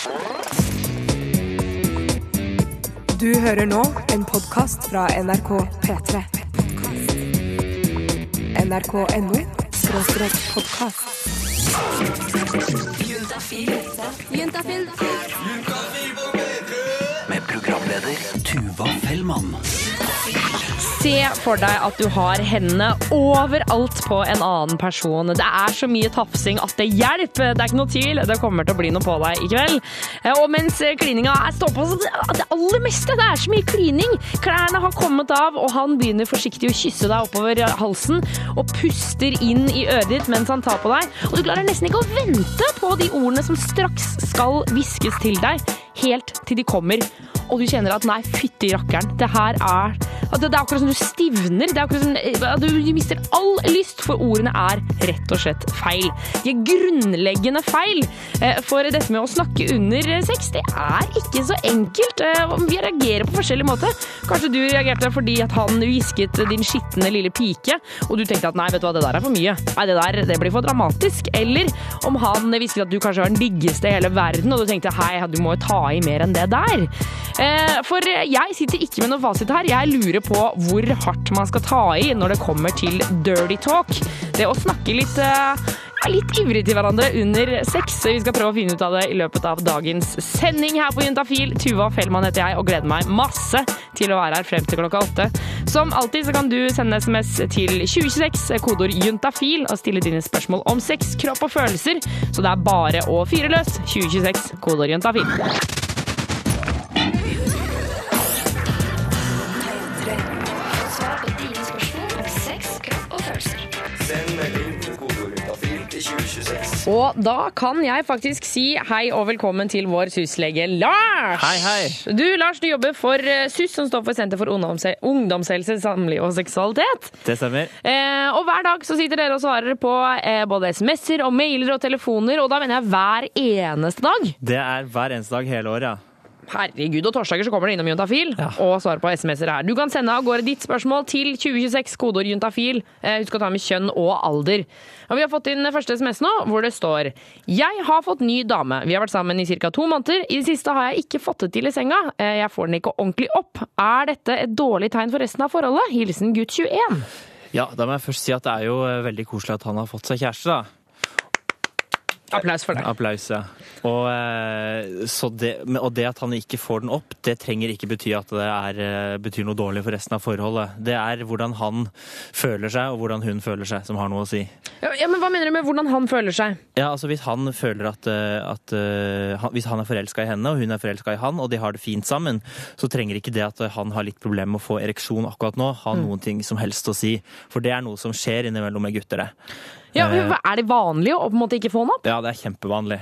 Du hører nå en podkast fra NRK P3. NRK.no skråstrek podkast. Med programleder Tuva Fellmann. Se for deg at du har hendene overalt på en annen person. Det er så mye tafsing at det hjelper. Det er ikke noe tvil. Det kommer til å bli noe på deg i kveld. Eh, Og mens klininga er- står på så det det aller meste, det er så mye klining. Klærne har kommet av, og han begynner forsiktig å kysse deg oppover halsen og puster inn i øret ditt mens han tar på deg. Og du klarer nesten ikke å vente på de ordene som straks skal hviskes til deg, helt til de kommer. Og du kjenner at nei, fytti rakkeren, det her er det, det er akkurat som du stivner. Det er akkurat som eh, du, du mister all lyst, for ordene er rett og slett feil. De er grunnleggende feil. Eh, For dette med å snakke under sex, det er ikke så enkelt. Eh, Vi reagerer på forskjellig måte. Kanskje du reagerte fordi at han hvisket din skitne lille pike, og du tenkte at nei, vet du hva, det der er for mye. Nei, det der det blir for dramatisk. Eller om han hvisket at du kanskje var den diggeste i hele verden, og du tenkte hei, du må jo ta i mer enn det der. Eh, For jeg sitter ikke med noe fasit her. Jeg lurer på hvor hardt man skal ta i når det kommer til dirty talk. Det å snakke litt er litt ivrig til hverandre under sex. Vi skal prøve å finne ut av det i løpet av dagens sending her på Juntafil. Tuva Fellmann heter jeg og gleder meg masse til å være her frem til klokka åtte. Som alltid så kan du sende SMS til 2026, kodeord juntafil, og stille dine spørsmål om sex, kropp og følelser. Så det er bare å fyre løs. 2026, kodeord juntafil. Og da kan jeg faktisk si hei og velkommen til vår SUS-lege Lars. Hei, hei. Du, Lars, du jobber for eh, SUS, som står for Senter for ungdomshelse, samliv og seksualitet. Det stemmer. Eh, og hver dag så sitter dere og svarer på eh, både SMS-er og mailer og telefoner, og da mener jeg hver eneste dag. Det er hver eneste dag hele året, ja. Herregud, og torsdager så kommer det innom Juntafil Ja. og svarer på SMS-er her. Du kan sende av gårde ditt spørsmål til 2026, kodeord juntafil. Eh, husk å ta med kjønn og alder. Og vi har fått inn første SMS nå, hvor det står Jeg har fått ny dame. Vi har vært sammen i ca. to måneder. I det siste har jeg ikke fått det til i senga. Eh, jeg får den ikke ordentlig opp. Er dette et dårlig tegn for resten av forholdet? Hilsen gutt 21. Ja, Da må jeg først si at det er jo eh, veldig koselig at han har fått seg kjæreste, da. Applaus for det. Applaus, ja. Og, eh, så det, og det at han ikke får den opp, det trenger ikke bety at det er, eh, betyr noe dårlig for resten av forholdet. Det er hvordan han føler seg, og hvordan hun føler seg, som har noe å si. Ja, ja, men Hva mener du med hvordan han føler seg? Ja, altså Hvis han føler at, eh, at Hvis han er forelska i henne, og hun er forelska i han, og de har det fint sammen, så trenger ikke det at han har litt problemer med å få ereksjon akkurat nå, ha noen ting som helst å si. For det er noe som skjer innimellom med gutter, det. Ja, Eh. Er det vanlig å på en måte ikke få den opp? Ja, det er kjempevanlig.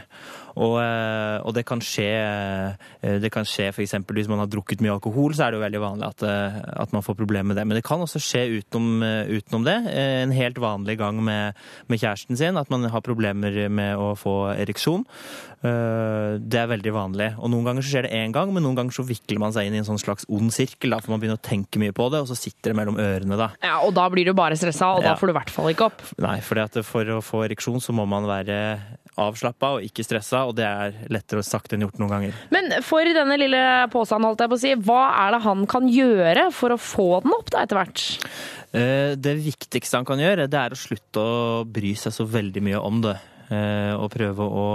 Og, eh, og det kan skje eh, Det kan skje f.eks. hvis man har drukket mye alkohol, så er det jo veldig vanlig at, eh, at man får problemer med det. Men det kan også skje utenom, utenom det. En helt vanlig gang med, med kjæresten sin, at man har problemer med å få ereksjon. Det er veldig vanlig. Og noen ganger så skjer det én gang, men noen ganger så vikler man seg inn i en sånn slags ond sirkel, da, for man begynner å tenke mye på det, og så sitter det mellom ørene, da. Ja, og Da blir du bare stressa, og da Ja. får du i hvert fall ikke opp. Nei, for for å få ereksjon så må man være avslappa og ikke stressa, og det er lettere sagt enn gjort noen ganger. Men for denne lille posen, holdt jeg på å si, hva er det han kan gjøre for å få den opp da etter hvert? Eh, Det viktigste han kan gjøre, det er å slutte å bry seg så veldig mye om det. Eh, Og prøve å,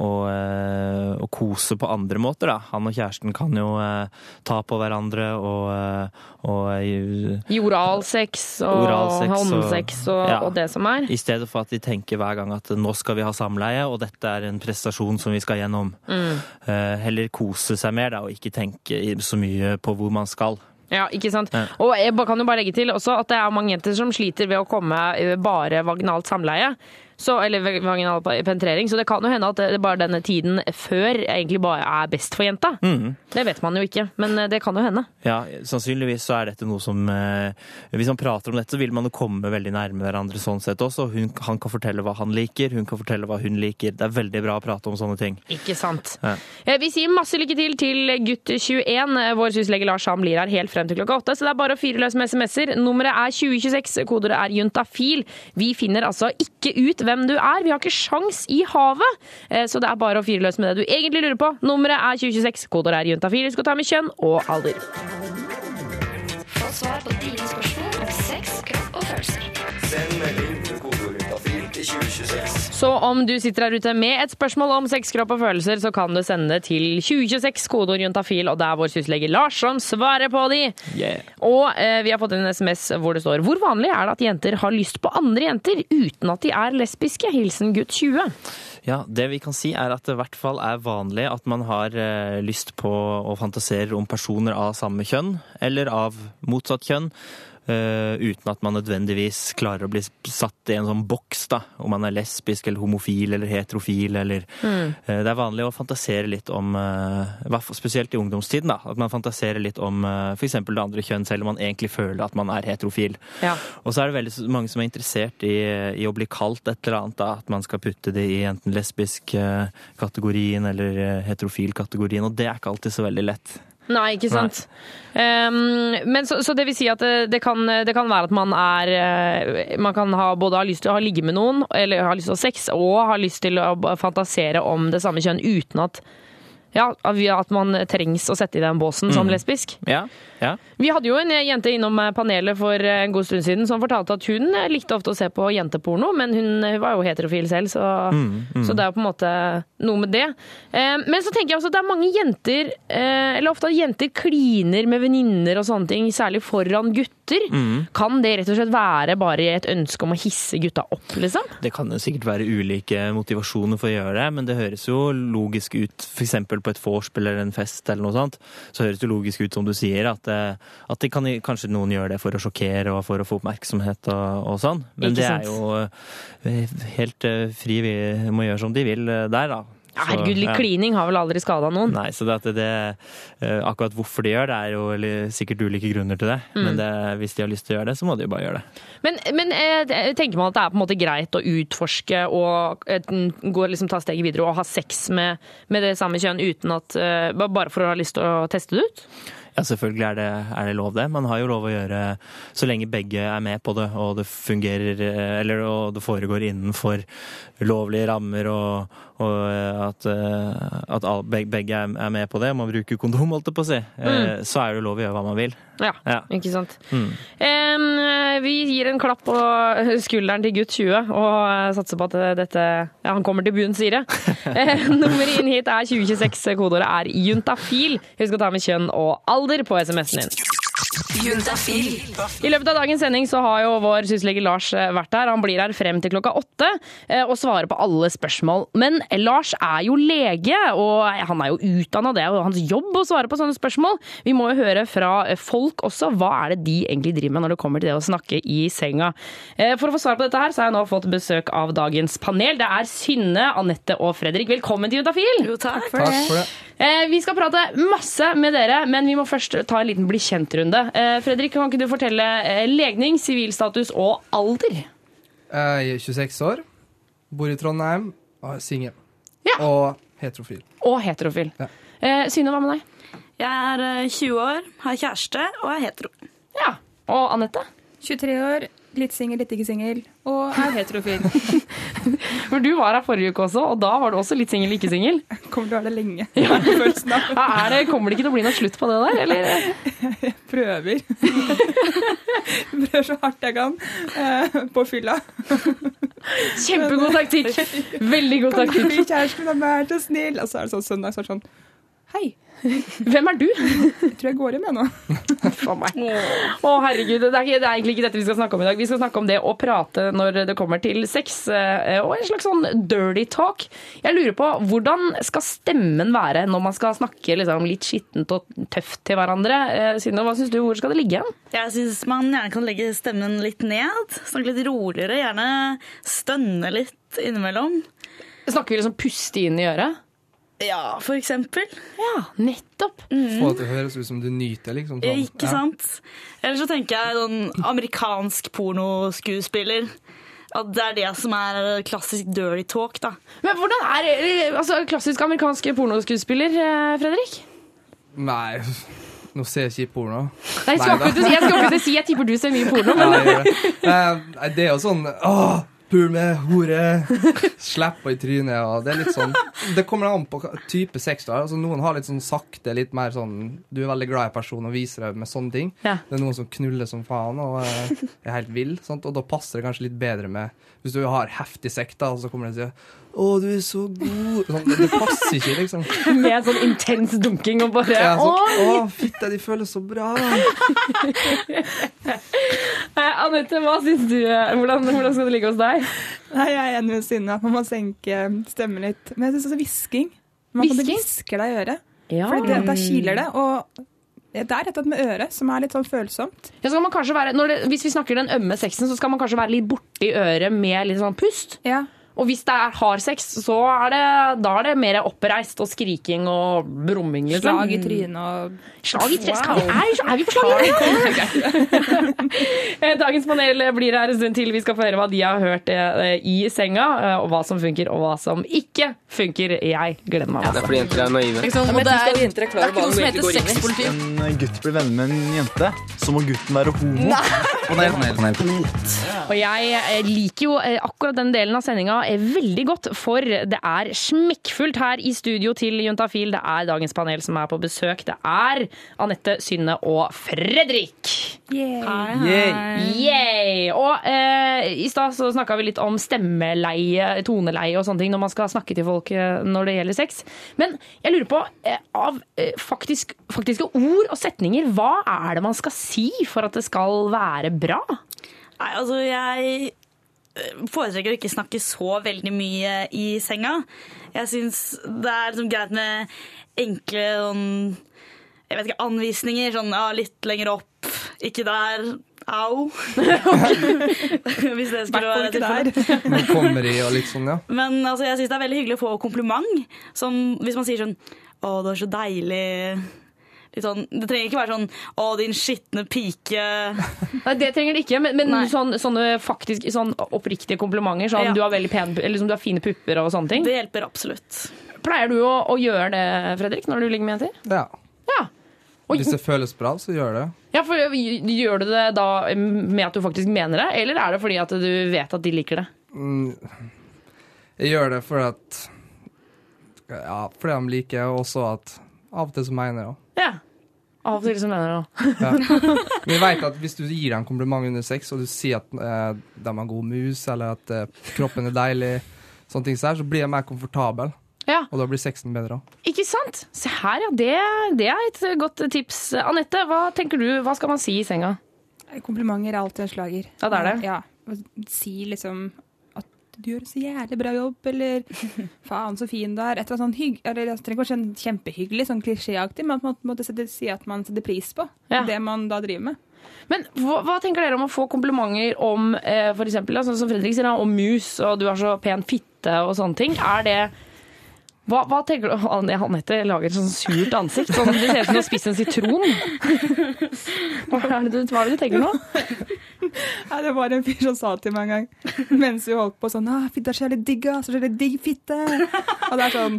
å, eh, kose på andre måter, da. Han og kjæresten kan jo eh, ta på hverandre og, eh, og I oralsex og Oralsex og- håndsex og, Ja. og det som er? I stedet for at de tenker hver gang at nå skal vi ha samleie, og dette er en prestasjon som vi skal gjennom. Eh, Heller kose seg mer, da, og ikke tenke så mye på hvor man skal. Ja, ikke sant? Og jeg kan jo bare legge til også at det er mange jenter som sliter ved å komme bare vaginalt samleie. Så, eller vaginal penetrering. Så det kan jo hende at det bare denne tiden før egentlig bare er best for jenta. Mm. Det vet man jo ikke, men eh, det kan jo hende. Ja, sannsynligvis så er dette noe som eh, Hvis man prater om dette, så vil man jo komme veldig nærme hverandre sånn sett også. Hun, han kan fortelle hva han liker, hun kan fortelle hva hun liker. Det er veldig bra å prate om sånne ting. Ikke sant. Ja. Eh, Vi sier masse lykke til til gutt 21. Eh, Vår syslege Lars Ham blir her helt frem til klokka åtte, så det er bare å fyre løs med SMS-er. Nummeret er 2026, kodet er juntafil. Vi finner altså ikke ut hvem du er. Vi har ikke sjans i havet, eh, så det er bare å fyre løs med det du egentlig lurer på. Nummeret er 2026, kodeord er juntafil. Skal ta med kjønn og alder. Få svar på dine spørsmål om sex, kropp og følelser. Send melding Så om du sitter her ute med et spørsmål om sex, kropp og følelser, så kan du sende det til 2026, kodeord juntafil, og det er vår syslege Lars som svarer på de. Yeah. Og eh, vi har fått en SMS hvor det står Hvor vanlig er det at jenter har lyst på andre jenter uten at de er lesbiske? Hilsen gutt 20. Ja, Det vi kan si er at det i hvert fall er vanlig at man har eh, lyst på og fantaserer om personer av samme kjønn, eller av motsatt kjønn, uten at man nødvendigvis klarer å bli satt i en sånn boks, da, om man er lesbisk eller homofil eller heterofil eller Mm. eh, Det er vanlig å fantasere litt om, eh, spesielt i ungdomstiden, da, at man fantaserer litt om eh, f.eks. det andre kjønn, selv om man egentlig føler at man er heterofil. Ja. Og så er det veldig mange som er interessert i, i å bli kalt et eller annet. Da, at man skal putte det i enten lesbisk-kategorien eller eh, heterofil-kategorien. Og det er ikke alltid så veldig lett. Nei, ikke sant. Um, men så, så det vil si at det, det, kan, det kan være at man er eh, Man kan ha, både ha lyst til å ha ligge med noen, eller ha lyst til å ha sex, og ha lyst til å fantasere om det samme kjønn uten at ja, at man trengs å sette i den båsen som lesbisk. Ja, ja. Vi hadde jo en jente innom panelet for en god stund siden som fortalte at hun likte ofte å se på jenteporno, men hun var jo heterofil selv, så, så det er jo på en måte noe med det. Eh, Men så tenker jeg også at det er mange jenter, eh, eller ofte at jenter kliner med venninner og sånne ting, særlig foran gutter. Kan det rett og slett være bare et ønske om å hisse gutta opp, liksom? Det kan sikkert være ulike motivasjoner for å gjøre det, men det høres jo logisk ut, f.eks. på et vorspiel eller en fest eller noe sånt, så høres det logisk ut som du sier, at, eh, at det kan, kanskje noen gjør det for å sjokkere og for å få oppmerksomhet og, og sånn. Men det er jo eh, helt eh, fri, vi må gjøre som de vil der, da. Ja, herregud, litt ja. klining har vel aldri skada noen. Nei, så det det, eh, akkurat hvorfor de gjør det, er jo sikkert ulike grunner til det. Mm. Men det, hvis de har lyst til å gjøre det, så må de jo bare gjøre det. Men, men eh, tenker man at det er på en måte greit å utforske og eh, gå, liksom, ta steget videre og ha sex med, med det samme kjønn uten at Bare for å ha lyst til å teste det ut? Ja, selvfølgelig er det, er det lov det. Man har jo lov å gjøre så lenge begge er med på det, og det fungerer Eller og det foregår innenfor lovlige rammer, og, og eh, at, eh, at begge, er med på det. Man bruker kondom, holdt jeg på å si. mm. Så er det lov å gjøre hva man vil. Ja, Ja. ikke sant. Mm. Vi gir en klapp på skulderen til gutt 20 og eh, satser på at dette ja, han kommer til bunns sier. Eh, Nummeret inn hit er 2026. Kodeordet er juntafil. Husk å ta med kjønn og alder på SMS-en din. I løpet av dagens sending så har jo vår syslege Lars eh, vært her. Han blir her frem til klokka åtte eh, og svarer på alle spørsmål. Men Lars er jo lege, og han er jo utdanna. Det er jo hans jobb å svare på sånne spørsmål. Vi må jo høre fra eh, folk også. Hva er det de egentlig driver med når det kommer til det å snakke i senga? Eh, For å få svar på dette her, så har jeg nå fått besøk av dagens panel. Det er Synne, Anette og Fredrik. Velkommen til Juntafil! Jo, takk Takk for det. Eh, Vi skal prate masse med dere, men vi må først ta en liten bli kjent-runde. Eh, Fredrik, kan ikke du fortelle eh, legning, sivilstatus og alder? Jeg er 26 år, bor i Trondheim, og er singel. Ja. Og heterofil. Og heterofil. Ja. Eh, Synne, hva med deg? Jeg er eh, 20 år, har kjæreste og er hetero. Ja. Og Anette? 23 år, litt singel, litt ikke singel, og er heterofil. For du var her forrige uke også, og da var du også litt singel, ikke singel. Kommer til å være det lenge. Ja, det, kommer det ikke til å bli noe slutt på det der, eller? prøver. Prøver så hardt jeg kan eh, på fylla. Kjempegod taktikk! Veldig god Kan du taktikk. bli kjæresten min, vær så snill? Og så er det sånn søndag, så er det sånn Hei, Hvem er du? jeg tror jeg går hjem, jeg nå. For meg. Å, herregud. Det er, ikke, det er egentlig ikke dette vi skal snakke om i dag. Vi skal snakke om det å prate når det kommer til sex, eh, og en slags sånn dirty talk. Jeg lurer på, hvordan skal stemmen være når man skal snakke liksom, litt skittent og tøft til hverandre? Sino, hva syns du? Hvor skal det ligge hen? Jeg syns man gjerne kan legge stemmen litt ned. Snakke litt roligere. Gjerne stønne litt innimellom. Snakker vi liksom puste inn i øret? Ja, for eksempel. Ja, nettopp. Få det til å høres ut som du nyter, liksom. Sånn. Ikke Ja. sant? Eller så tenker jeg sånn amerikansk pornoskuespiller. At det er det som er klassisk dirty talk, da. Men hvordan er altså, klassisk amerikansk pornoskuespiller, eh, Fredrik? Nei, nå ser jeg ikke porno. Nei, jeg skal akkurat si- jeg tipper du ser mye porno, Ja, men jeg gjør det. Eh, Nei, det er jo sånn Åh, Pul med hore, slipper i trynet og Det er litt sånn Det kommer an på type sex du har. Altså, noen har litt sånn sakte, litt mer sånn Du er veldig glad i personen og viser deg med sånne ting. Ja. Det er noen som knuller som faen og uh, er helt vill. Sant? Og da passer det kanskje litt bedre med Hvis du har heftig sekt da, og så kommer det og sier 'Å, du er så god'. Sånn, det, passer ikke, liksom. Med sånn intens dunking og bare Ja, sånn! 'Å, fitte, de føles så bra'. Anette, hva syns du? Hvordan, hvordan skal det ligge hos deg? Nei, Jeg er enig med Synne at man må senke stemmen litt. Men jeg syns også hvisking. Man kan hviske deg i øret. Ja. Det, da kiler det. Og det er rett og slett med øret, som er litt sånn følsomt. Ja, kanskje være, det, hvis vi snakker den ømme sexen, så skal man kanskje være litt borti øret med litt sånn pust. Ja. Og hvis det er hard sex, så er det, da er det mer oppreist og skriking og brumming. Liksom. Slag i trynet og Slag i trynet? Wow. Er, er vi på slag? i trynet? Dagens panel blir her en stund til. Vi skal få høre hva de har hørt eh, i senga, eh, og hva som funker og hva som ikke funker. Jeg gleder meg. Det er fordi jenter er naive. Liksom, det er, det er ikke noe som heter sexpolitikk. en gutt blir venner med en jente, så må gutten være homo. Panel, panel, panel. Og jeg eh, liker jo eh, akkurat den delen av sendinga eh, veldig godt, for det er smekkfullt her i studio til Juntafil. Det er dagens panel som er på besøk. Det er Anette, Synne og Fredrik. Yay! Og eh, i stad så snakka vi litt om stemmeleie, toneleie og sånne ting når man skal snakke til folk eh, når det gjelder sex. Men jeg lurer på, eh, av eh, faktisk, faktiske ord og setninger, hva er det man skal si for at det skal være bra? Nei, altså jeg foretrekker å ikke snakke så veldig mye i senga. Jeg syns det er liksom greit med enkle sånn jeg vet ikke, anvisninger. Sånn ja, litt lenger opp, ikke der. Au. Hvis det skulle være tilfellet. Kommer i og litt sånn, ja. Men altså, jeg syns det er veldig hyggelig å få kompliment. Som hvis man sier sånn Å, det var så deilig. Litt sånn, det trenger ikke være sånn Å, din skitne pike. Nei, Det trenger det ikke, men, men sånn, sånne faktisk sånn oppriktige komplimenter. Sånn, Ja. Du har veldig pen, eller liksom, du har fine pupper og sånne ting. Det hjelper absolutt. Pleier du å, å gjøre det, Fredrik, når du ligger med jenter? ja. Ja. Og, Hvis det føles bra, så gjør det. Ja, for Gjør du det da med at du faktisk mener det, eller er det fordi at du vet at de liker det? Mm, Jeg gjør det fordi at Ja, fordi de liker, og også at av og til så mener jeg det. Ja. Av og til så mener jeg det. Ja. Men jeg vet at hvis du gir dem kompliment under sex, og du sier at eh, de har god mus, eller at eh, kroppen er deilig, sånne ting så, her, så blir jeg mer komfortabel. Ja. Og da blir sexen bedre òg. Ikke sant? Se her, ja. Det, det er et godt tips. Anette, hva tenker du? Hva skal man si i senga? Komplimenter er alltid en slager. Ja, det er det. Ja. Si liksom du gjør så jævlig bra jobb, eller faen så fin du er. Et eller annet sånn hygg... Eller det trenger ikke være sånn kjempehyggelig, sånn klisjéaktig, men at man måtte en si at man setter pris på Ja. det man da driver med. Men hva, hva tenker dere om å få komplimenter om eh, eksempel, sånn som Fredrik sier, om mus, og du har så pen fitte og sånne ting? Er det hva, hva tenker du Anne- Anette lager et sånn surt ansikt. Sånn, det ser ut som du har spist en sitron. Hva er det du, hva er det du tenker nå? Ja, det var en fyr som sa til meg en gang mens vi holdt på sånn ah, 'Fitta så jævlig digg, ass. Så jævlig digg fitte.' Og det er sånn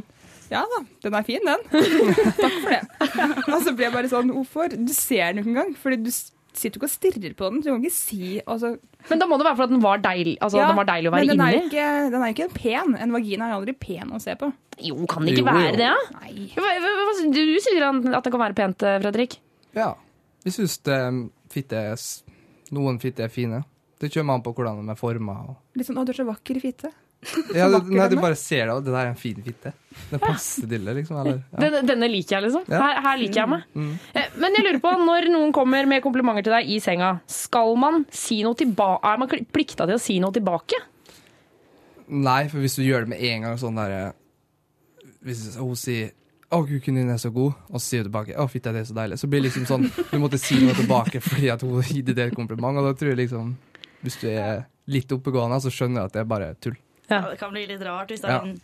Ja da, den er fin, den. Takk for det. Og så ble jeg bare sånn Hvorfor? Du ser den jo ikke engang. Fordi du sitter jo ikke og stirrer på den. Du kan ikke si altså, Men da må det være fordi den var deilig, altså, Ja, den var deilig å være men den er jo ikke, ikke pen. En vagina er aldri pen å se på. Jo, kan det ikke Jo, være jo. det? Ja? Nei. Du, du sier at det kan være pent, eh, Fredrik. Ja. Jeg syns fitte er Noen fitte er fine. Det kommer an på hvordan de er forma. Litt sånn 'Å, du er så vakker i fitte'. Ja, det, nei, du bare ser det, og det der er en fin fitte. Det passer til det, liksom. Eller, ja. Denne, denne liker jeg, liksom. Ja. Her, her liker jeg meg. Mm. Eh, Men jeg lurer på, når noen kommer med komplimenter til deg i senga, skal man si noe tilbake? Er man plikta til å si noe tilbake? Nei, for hvis du gjør det med en gang sånn der Hvis hun sier 'Å, kuken din er så god', og så sier du tilbake 'Å, fitta, det er så deilig', så blir det liksom sånn Du måtte si noe tilbake fordi at hun gir deg et kompliment, og da tror jeg liksom Hvis du er litt oppegående, så skjønner du at det er bare tull. Ja. Det kan bli litt rart hvis det er Ja. sånn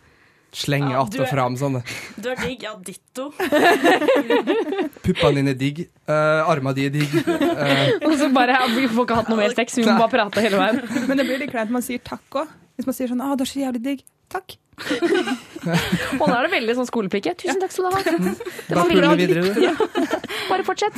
Slenge Ja, att og fram sånn. Du er digg, ja, ditto. Puppene dine er digg. Uh, Arma di er digg. Uh. Og så bare, Vi får ikke hatt noe mer sex, vi må bare prate hele veien. Men det blir litt kleint når man sier takk òg. Hvis man sier sånn 'Å, du er så jævlig digg'. Takk. Og nå er det veldig sånn skolepike. Tusen takk skal du ha. Det var bra. videre. bare fortsett.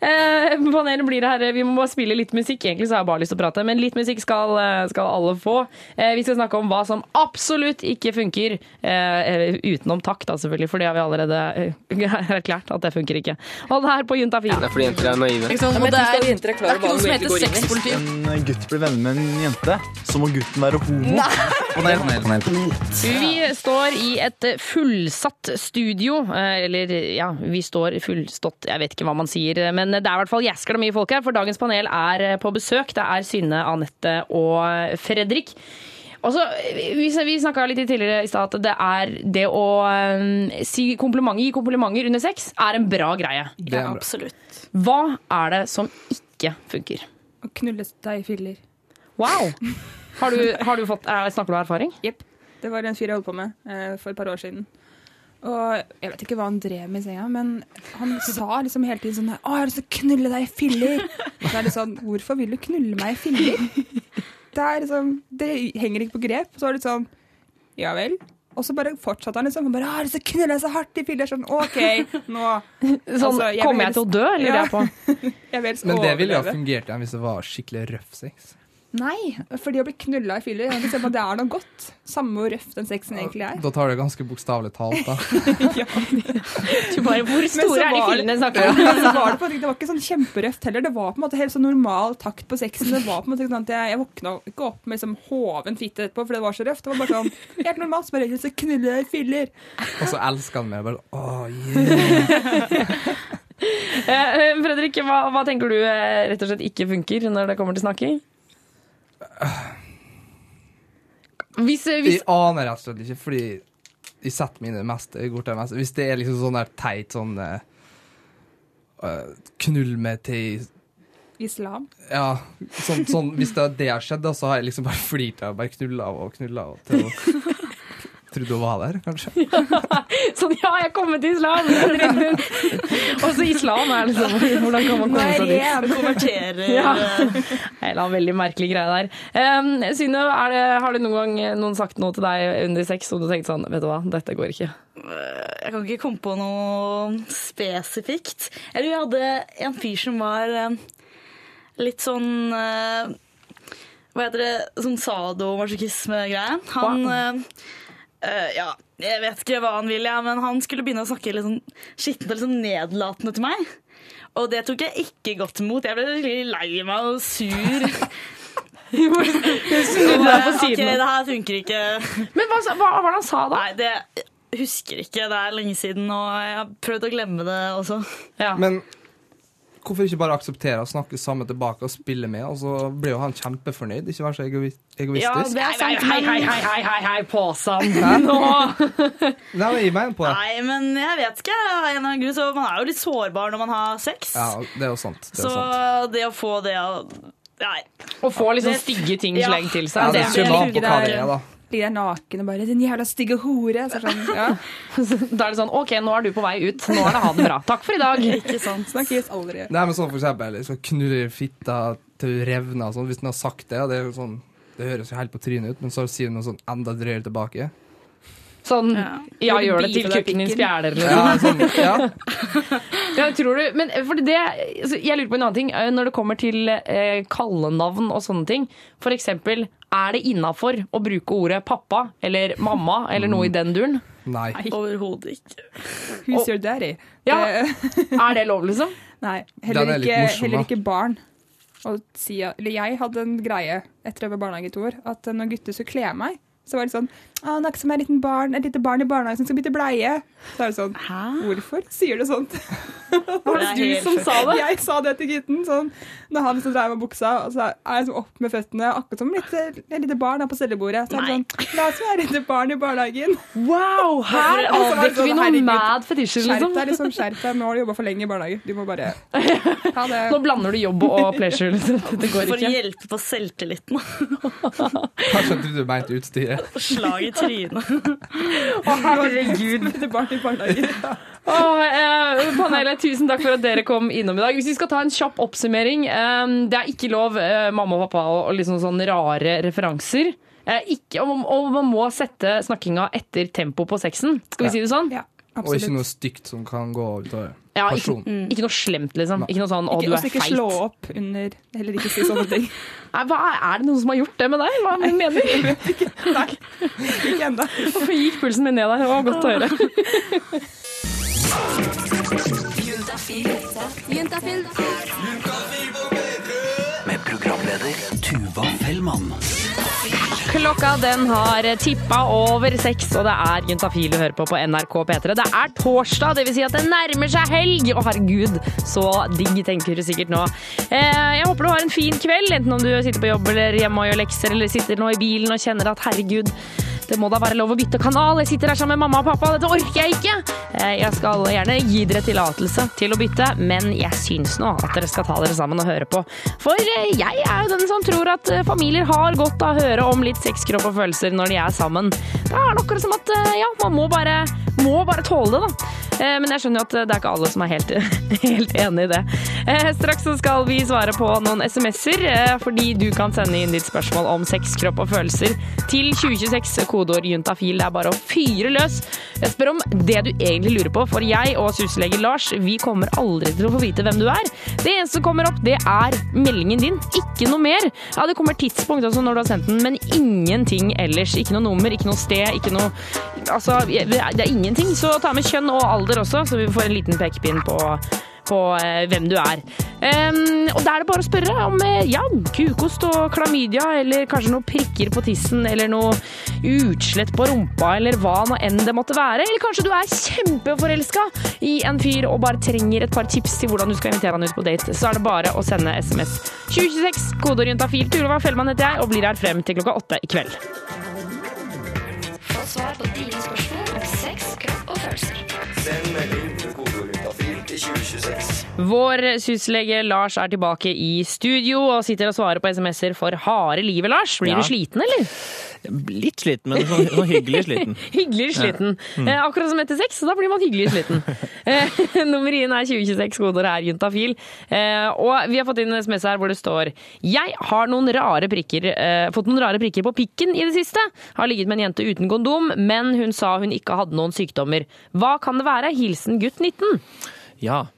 Eh, panelet blir her. Vi må bare spille litt musikk. Egentlig så har jeg bare lyst til å prate, men litt musikk skal, eh, skal alle få. Eh, vi skal snakke om hva som absolutt ikke funker. Eh, utenom takk, da, selvfølgelig, for det har vi allerede eh, erklært at det funker ikke. Hold her på Juntafil. Det er fordi jenter er naive. Ikke sant? Ja, det er, det er ikke noe som heter Hvis sexpoliti. en gutt blir venner med en jente, så må gutten være homo. Panel, panel, panel. Vi står i et fullsatt studio. eh, Eller ja, vi står fullstått, jeg vet ikke hva man sier. Men det er i hvert fall jæskla mye folk her, for dagens panel er eh, på besøk. Det er Synne, Anette og Fredrik. Og så, Vi, vi snakka litt tidligere i stad at det er det å eh, si komplimenter, gi komplimenter under sex er en bra greie. Det bra. Absolutt. Hva er det som ikke funker? Å knulle deg i filler. Wow! Har du, har du fått, eh, Snakker du av erfaring? Jepp. Det var en fyr jeg holdt på med eh, for et par år siden. Og jeg vet ikke hva han drev med i senga, men han sa liksom hele tiden sånn her, 'Å, jeg har lyst til å knulle deg i filler'. Og så er det sånn Hvorfor vil du knulle meg i filler? Det er liksom Det henger ikke på grep. Så var det sånn Ja vel. Og så bare fortsatte han liksom. Han bare, «Å, 'Jeg har lyst til å knulle deg så hardt i filler'. Sånn OK, nå Sånn, Altså, jeg Kommer jeg til å dø, lurer Ja. jeg på. Jeg vil Men det ville jo ha fungert igjen hvis det var skikkelig røff sex. Nei, fordi å bli knulla i fyller jeg kan ikke se på at det er noe godt. Samme hvor røff den sexen egentlig er. Da tar det ganske bokstavelig talt, da. Du bare, Hvor store er de fyllene det- snakker om? men var det, på, det var ikke sånn kjemperøft heller. Det var på en måte helt sånn normal takt på sexen. Det var på en måte sånn at Jeg, jeg våkna ikke opp med liksom hoven fitte etterpå, for det var så røft. Det var bare sånn helt normalt. Så bare så knuller jeg i fyller. Og så elsker han meg. Bare, Åh, yeah. Eh, Fredrik, hva, hva tenker du eh, rett og slett ikke funker når det kommer til snakking? Hvis, eh, hvis Jeg aner rett og slett ikke, fordi jeg setter meg inn i det meste. Jeg går til det meste. Hvis det er liksom sånn der teit sånn eh, Knull meg til Islam. Ja, sånn, sånn Hvis det, det har skjedd, da, så har jeg liksom bare flirt av bare knulla og knulla og til å Trodde hun var der, kanskje. Sånn, ja, jeg kommer til islam! Og så islam er liksom Hvordan kan man komme seg dit? Konverterer Ja. En veldig merkelig greie der. Um, Synne, har det noen gang noen sagt noe til deg under sex og du tenkte sånn Vet du hva, dette går ikke. Jeg kan ikke komme på noe spesifikt. Eller vi hadde en fyr som var eh, litt sånn eh, Hva heter det? Sånn sadomasochisme-greie. Han eh, eh, Ja, jeg vet ikke hva han ville, ja, men han skulle begynne å snakke litt sånn skittent og litt sånn nedlatende til meg. Og det tok jeg ikke godt imot. Jeg ble skikkelig lei meg og sur. snudde deg på Ok, det her funker ikke. Men hva, hva var det han sa da? Nei, det jeg husker ikke. Det er lenge siden, og jeg har prøvd å glemme det også. Ja. Men hvorfor ikke bare akseptere å snakke sammen tilbake og spille med? Og så blir jo han kjempefornøyd. Ikke være så egois egoistisk. det er sant. Hei, hei, hei, hei, hei, hei, påsan. Nå. Nei, men jeg en på det. Nei, men jeg vet ikke. Av en eller annen grunn, Man er jo litt sårbar når man har sex. Ja, det er jo sant. Det er så sant. det å få det av Nei. Å få liksom Det- stygge ting Ja. slengt til Ja, seg. det det- det, an på hva det der- er, da. Ligger der naken og bare 'din jævla stygge hore'. Så sånn, ja. Da er det sånn OK, nå er du på vei ut. Nå er det ha det bra. Takk for i dag. Ikke sant. Snakkes aldri. Nei, men sånn for eksempel liksom, knuller fitta til du revner og sånn. Hvis den har sagt det, det er jo sånn Det høres jo helt på trynet ut, men så sier den noe sånn enda drøyere tilbake. Sånn Ja. ja, gjør det til kukken din spjæler eller Ja, noe. sånn, ja. Ja, tror du, men for det, altså, jeg lurer på en annen ting. Eh, Når det kommer til eh, kallenavn og sånne ting. For eksempel, er det innafor å bruke ordet pappa eller mamma eller noe i den duren? Nei. Nei. Overhodet ikke. Who's your daddy? Ja. Er det lov, liksom? nei, Den heller er litt ikke, morsom, heller ikke barn. Å si, eller jeg hadde en greie etter jeg var barnehage i to år, at når gutter skulle kle meg, så var det sånn ah, 'Noe som er et liten barn, et lite barn i barnehagen som skal bytte bleie.' Så er det sånn Hæ? Hvorfor sier du sånt? Var det du som sa det? Jeg sa det til gutten. Sånn, når han så dreier med buksa, og så er jeg sånn opp med føttene, akkurat som et lite, barn er på cellebordet. Så er det sånn La oss være et lite barn i barnehagen. Wow! Her Og så avdekker vi sånn, noen mad fetisjer, Skjerp liksom. deg, liksom. Skjerp deg. Nå har du jobba for lenge i barnehage. Du må bare ha det. Nå blander du jobb og pleasure. Liksom. Det går For å hjelpe på selvtilliten. Kanskje du mente utstyret. Slag i trynet. Å, herregud. Barn i barnehagen. Oh, eh, panelet, tusen takk for at dere kom innom i dag. Hvis vi skal ta en kjapp oppsummering. Eh, det er ikke lov, eh, mamma og pappa, og liksom sånne rare referanser. Eh, ikke, og, og man må sette snakkinga etter tempo på sexen. Skal vi si det sånn? Ja. Og ikke noe stygt som kan gå av. Ja, ikke, mm. ikke noe slemt, liksom. Ikke noe sånn 'å, Ikke, du er feit'. ikke slå opp under Heller ikke si sånne ting. Nei, hva, er det noen som har gjort det med deg? Hva mener du? Nei, ikke ennå. Hvorfor gikk pulsen min ned der? Det var godt å høre. Med programleder Tuva Fellmann. Klokka den har tippa over seks, og det er Juntafil du hører på på NRK P3. Det er torsdag, dvs. Si at det nærmer seg helg! Å herregud, så digg, tenker du sikkert nå. Eh, jeg håper du har en fin kveld, enten om du sitter på jobb eller hjemme og gjør lekser, eller sitter nå i bilen og kjenner at herregud, det må da være lov å bytte kanal. Jeg sitter her sammen med mamma og pappa, dette orker jeg ikke! Eh, Jeg skal gjerne gi dere tillatelse til å bytte, men jeg syns nå at dere skal ta dere sammen og høre på. For eh, jeg er jo den som tror at eh, familier har godt av å høre om litt sex, kropp og følelser når de er sammen. Det er akkurat som at ja, man må bare, må bare tåle det, da. Men jeg skjønner jo at det er ikke alle som er helt, helt enig i det. Straks så skal vi svare på noen SMS-er, fordi du kan sende inn ditt spørsmål om sex, kropp og følelser til 2026, kodeord juntafil. Det er bare å fyre løs. Jeg spør om det du egentlig lurer på, for jeg og syslege Lars, vi kommer aldri til å få vite hvem du er. Det eneste som kommer opp, det er meldingen din. Ikke noe mer. Ja, det kommer tidspunkt også når du har sendt den, men ingenting ellers. Ikke noe nummer, ikke noe sted, ikke noe Altså, det er ingenting. Så ta med kjønn og alder også, så vi får en liten pekepinn på på eh, hvem du er. Ehm, og da er det bare å spørre om eh, ja, kukost og klamydia, eller kanskje noen prikker på tissen, eller noe utslett på rumpa, eller hva nå enn det måtte være. Eller kanskje du er kjempeforelska i en fyr og bare trenger et par tips til hvordan du skal invitere han ut på date. Så er det bare å sende SMS 2026, kodeorientafil. Tuva Fellmann heter jeg, og blir her frem til klokka åtte i kveld. Få svar på dine spørsmål om sex, kropp og følelser. Send melding Vår syslege Lars er tilbake i studio og sitter og svarer på SMS-er for harde livet, Lars. Blir Ja. du sliten, eller? Litt sliten, men sånn, sånn hyggelig sliten. Hyggelig sliten. Mm. Eh, akkurat som etter sex, så da blir man hyggelig sliten. eh, nummer inn er 2026, kodeordet er juntafil. Eh, og vi har fått inn en SMS her hvor det står Jeg har noen rare prikker, fått noen rare prikker på pikken i det siste. Har ligget med en jente uten kondom, men hun sa hun ikke hadde noen sykdommer. Hva kan det være? Hilsen gutt 19. Ja.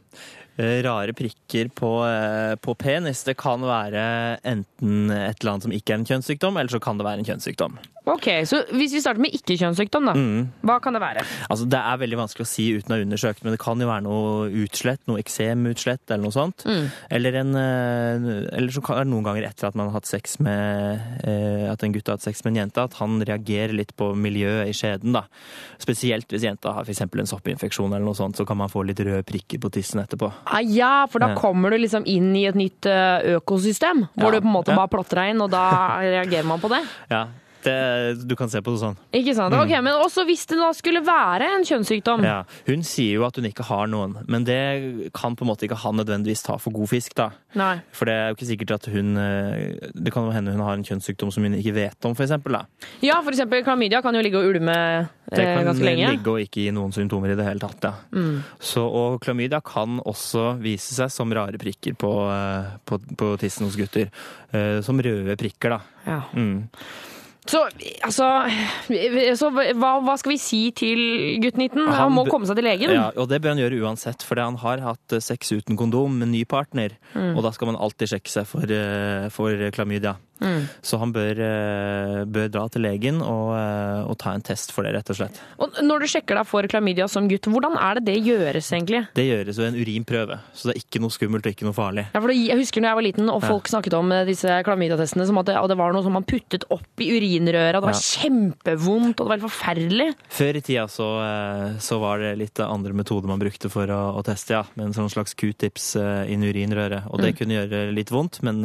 Eh, Rare prikker på, eh, på penis. Det kan være enten et eller annet som ikke er en kjønnssykdom, eller så kan det være en kjønnssykdom. Ok, så Hvis vi starter med ikke-kjønnssykdom, da. Mm. Hva kan det være? Altså, det er veldig vanskelig å si uten å ha undersøkt, men det kan jo være noe utslett, noe eksemutslett eller noe sånt. Mm. Eller, en, eh, eller så kan det noen ganger etter at man har hatt sex med at en gutt har hatt sex med en jente, at han reagerer litt på miljøet i skjeden. da. Spesielt hvis jenta har f.eks. en soppinfeksjon eller noe sånt, så kan man få litt røde prikker på tissen etterpå. Ah, ja, for da kommer du liksom inn i et nytt eh, økosystem, hvor Ja, du på en måte ja. bare plotter deg inn, og da reagerer man på det. Ja, det, du kan se på det sånn. Ikke sant? Mm. Ok, Men også hvis det da skulle være en kjønnssykdom. Ja, Hun sier jo at hun ikke har noen, men det kan på en måte ikke han nødvendigvis ta for god fisk. da. Nei. For det er jo ikke sikkert at hun eh, Det kan jo hende hun har en kjønnssykdom som hun ikke vet om, for eksempel, da. Ja, for eksempel klamydia kan jo ligge og ulme Det eh, kan ganske lenge. ligge og ikke gi noen symptomer i det hele tatt. Ja. Mm. Så, og klamydia kan også vise seg som rare prikker på, eh, på, på tissen hos gutter. Som røde prikker, da. Ja. Mm. Så altså så hva, hva skal vi si til gutt 19? Han, Han må komme seg til legen. Ja, og det bør han gjøre uansett, for han har hatt eh, sex uten kondom med ny partner. Mm. Og da skal man alltid sjekke seg for, eh, for klamydia. Mm. Så han bør, eh, bør dra til legen og, eh, og ta en test for det, rett og slett. Og når du sjekker deg for klamydia som gutt, hvordan er det det gjøres egentlig? Det gjøres jo en urinprøve, så det er ikke noe skummelt og ikke noe farlig. Ja, for Jeg husker når jeg var liten og Ja. folk snakket om eh, disse klamydiatestene som at det, det var noe som man puttet opp i urinrøret, og det var Ja. kjempevondt og det var helt forferdelig. Før i tida så, så var det litt andre metoder man brukte for å, å teste, ja. Med en sånn slags q-tips inn i urinrøret. Og det Mm. kunne gjøre litt vondt, men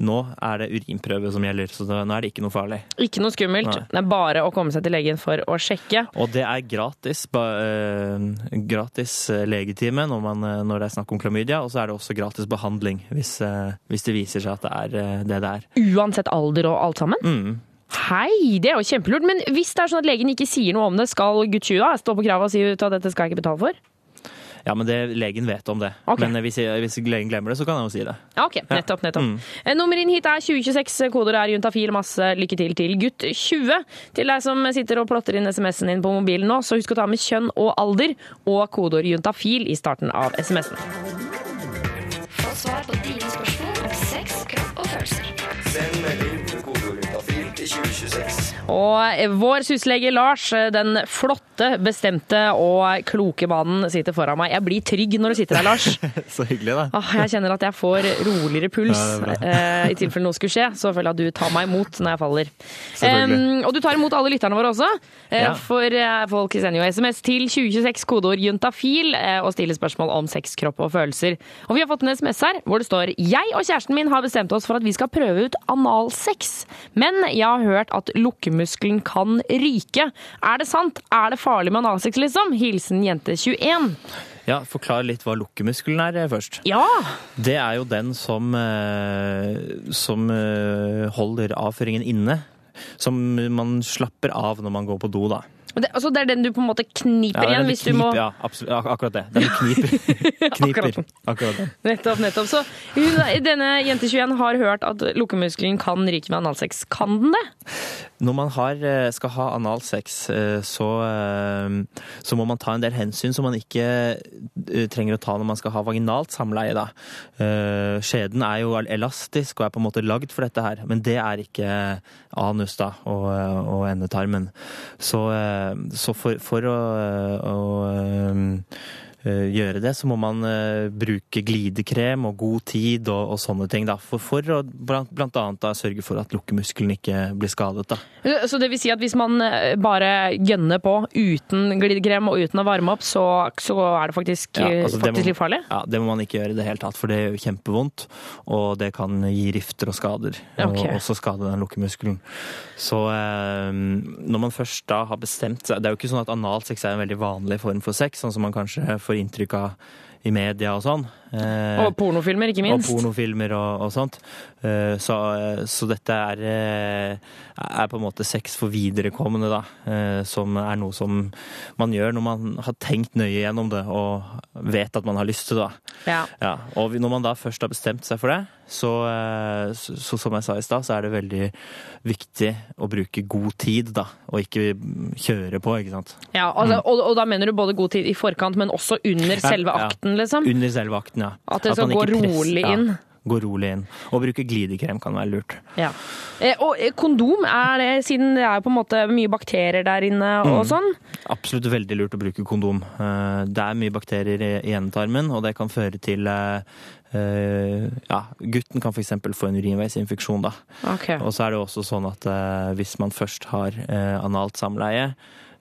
nå er det urinprøve som gjelder, så nå er det ikke noe farlig. Ikke noe skummelt. Nei. Det er bare å komme seg til legen for å sjekke. Og det er gratis, ba, eh, gratis eh, legetime når, man, eh, når det er snakk om klamydia, og så er det også gratis behandling hvis, eh, hvis det viser seg at det er det det er. Uansett alder og alt sammen. Mm. Hei, det er jo kjempelurt. Men hvis det er sånn at legen ikke sier noe om det, skal gutt 20 da stå på kravet og si ut at dette skal jeg ikke betale for? Ja, men det, legen vet om det. Okay. Men eh, hvis, hvis legen glemmer det, så kan han jo si det. Ja, ok. Nettopp, nettopp. Mm. Nummer inn hit er 2026. Koder er juntafil. Masse lykke til til gutt 20. Til deg som sitter og plotter inn SMS-en din på mobilen nå, så husk å ta med kjønn og alder og kodeord juntafil i starten av SMS-en. Få svar på dine spørsmål om sex, kropp og følelser. Send melding med kodeord juntafil til 2026. Og vår syslege Lars, den flotte, bestemte og kloke mannen, sitter foran meg. Jeg blir trygg når du sitter der, Lars. Så hyggelig, da. Åh, jeg kjenner at jeg får roligere puls. Ja, eh, I tilfelle noe skulle skje, så føler jeg at du tar meg imot når jeg faller. Um, og du tar imot alle lytterne våre også. eh, Ja. For eh, folk sender jo SMS til 2026 kodeord juntafil og stiller spørsmål om sex, kropp og følelser. Og vi har fått en SMS her hvor det står Jeg og kjæresten min har bestemt oss for at vi skal prøve ut analsex. Men jeg har hørt at lukkemuskelen kan ryke. Er det sant? Er det farlig med analsex, liksom? Hilsen jente 21. Ja, Forklar litt hva lukkemuskelen er eh, først. Ja! Det er jo den som, eh, som eh, holder avføringen inne. Som man slapper av når man går på do, da. Det, altså, det er den du på en måte kniper Ja, igjen hvis du knip, må Ja, absolutt, ak akkurat det. Den du kniper. kniper. Akkurat. Akkurat det. Nettopp, nettopp. Så hun, denne jente 21 har hørt at lukkemuskelen kan ryke med analsex. Kan den det? Når man har, eh, skal ha analsex, eh, så, eh, så må man ta en del hensyn som man ikke trenger å ta når man skal ha vaginalt samleie. Da. Skjeden er jo elastisk og er på en måte lagd for dette her, men det er ikke anus da, og, og endetarmen. Så, eh, så for, for å, å eh, gjøre det, så må man eh, bruke glidekrem og god tid og, og sånne ting. Da, for, for å blant, blant annet da, sørge for at lukkemuskelen ikke blir skadet. Da. Så det vil si at hvis man eh, bare gønner på uten glidekrem og uten å varme opp, så, så er det faktisk, Ja, altså, det må- litt farlig? Ja, Det må man ikke gjøre i det hele tatt, for det gjør kjempevondt. Og det kan gi rifter og skader, Okay. og også skade den lukkemuskelen. Så eh, når man først da har bestemt seg Det er jo ikke sånn at analsex er en veldig vanlig form for sex, sånn som man kanskje får inntrykk av i media og sånn. Eh, Og pornofilmer, ikke minst. Og pornofilmer og, og sånt. Eh, Så, så dette er, eh, er på en måte sex for viderekommende, da. Eh, Som er noe som man gjør når man har tenkt nøye gjennom det og vet at man har lyst til det. Ja. Ja, og når man da først har bestemt seg for det, så, eh, så, så som jeg sa i stad, så er det veldig viktig å bruke god tid, da. Og ikke kjøre på, ikke sant. Ja, altså, og, og da mener du både god tid i forkant, men også under selve akten, liksom? Under selve akten, ja. At det skal gå rolig inn. ja. Gå rolig inn. Og bruke glidekrem kan være lurt. Ja. Eh, og eh, kondom, er det, siden det er på en måte mye bakterier der inne og Mm. sånn? Absolutt veldig lurt å bruke kondom. Eh, Det er mye bakterier i endetarmen, og det kan føre til ja, gutten kan f.eks. få en urinveisinfeksjon. da. Okay. Og så er det også sånn at hvis man først har analt samleie,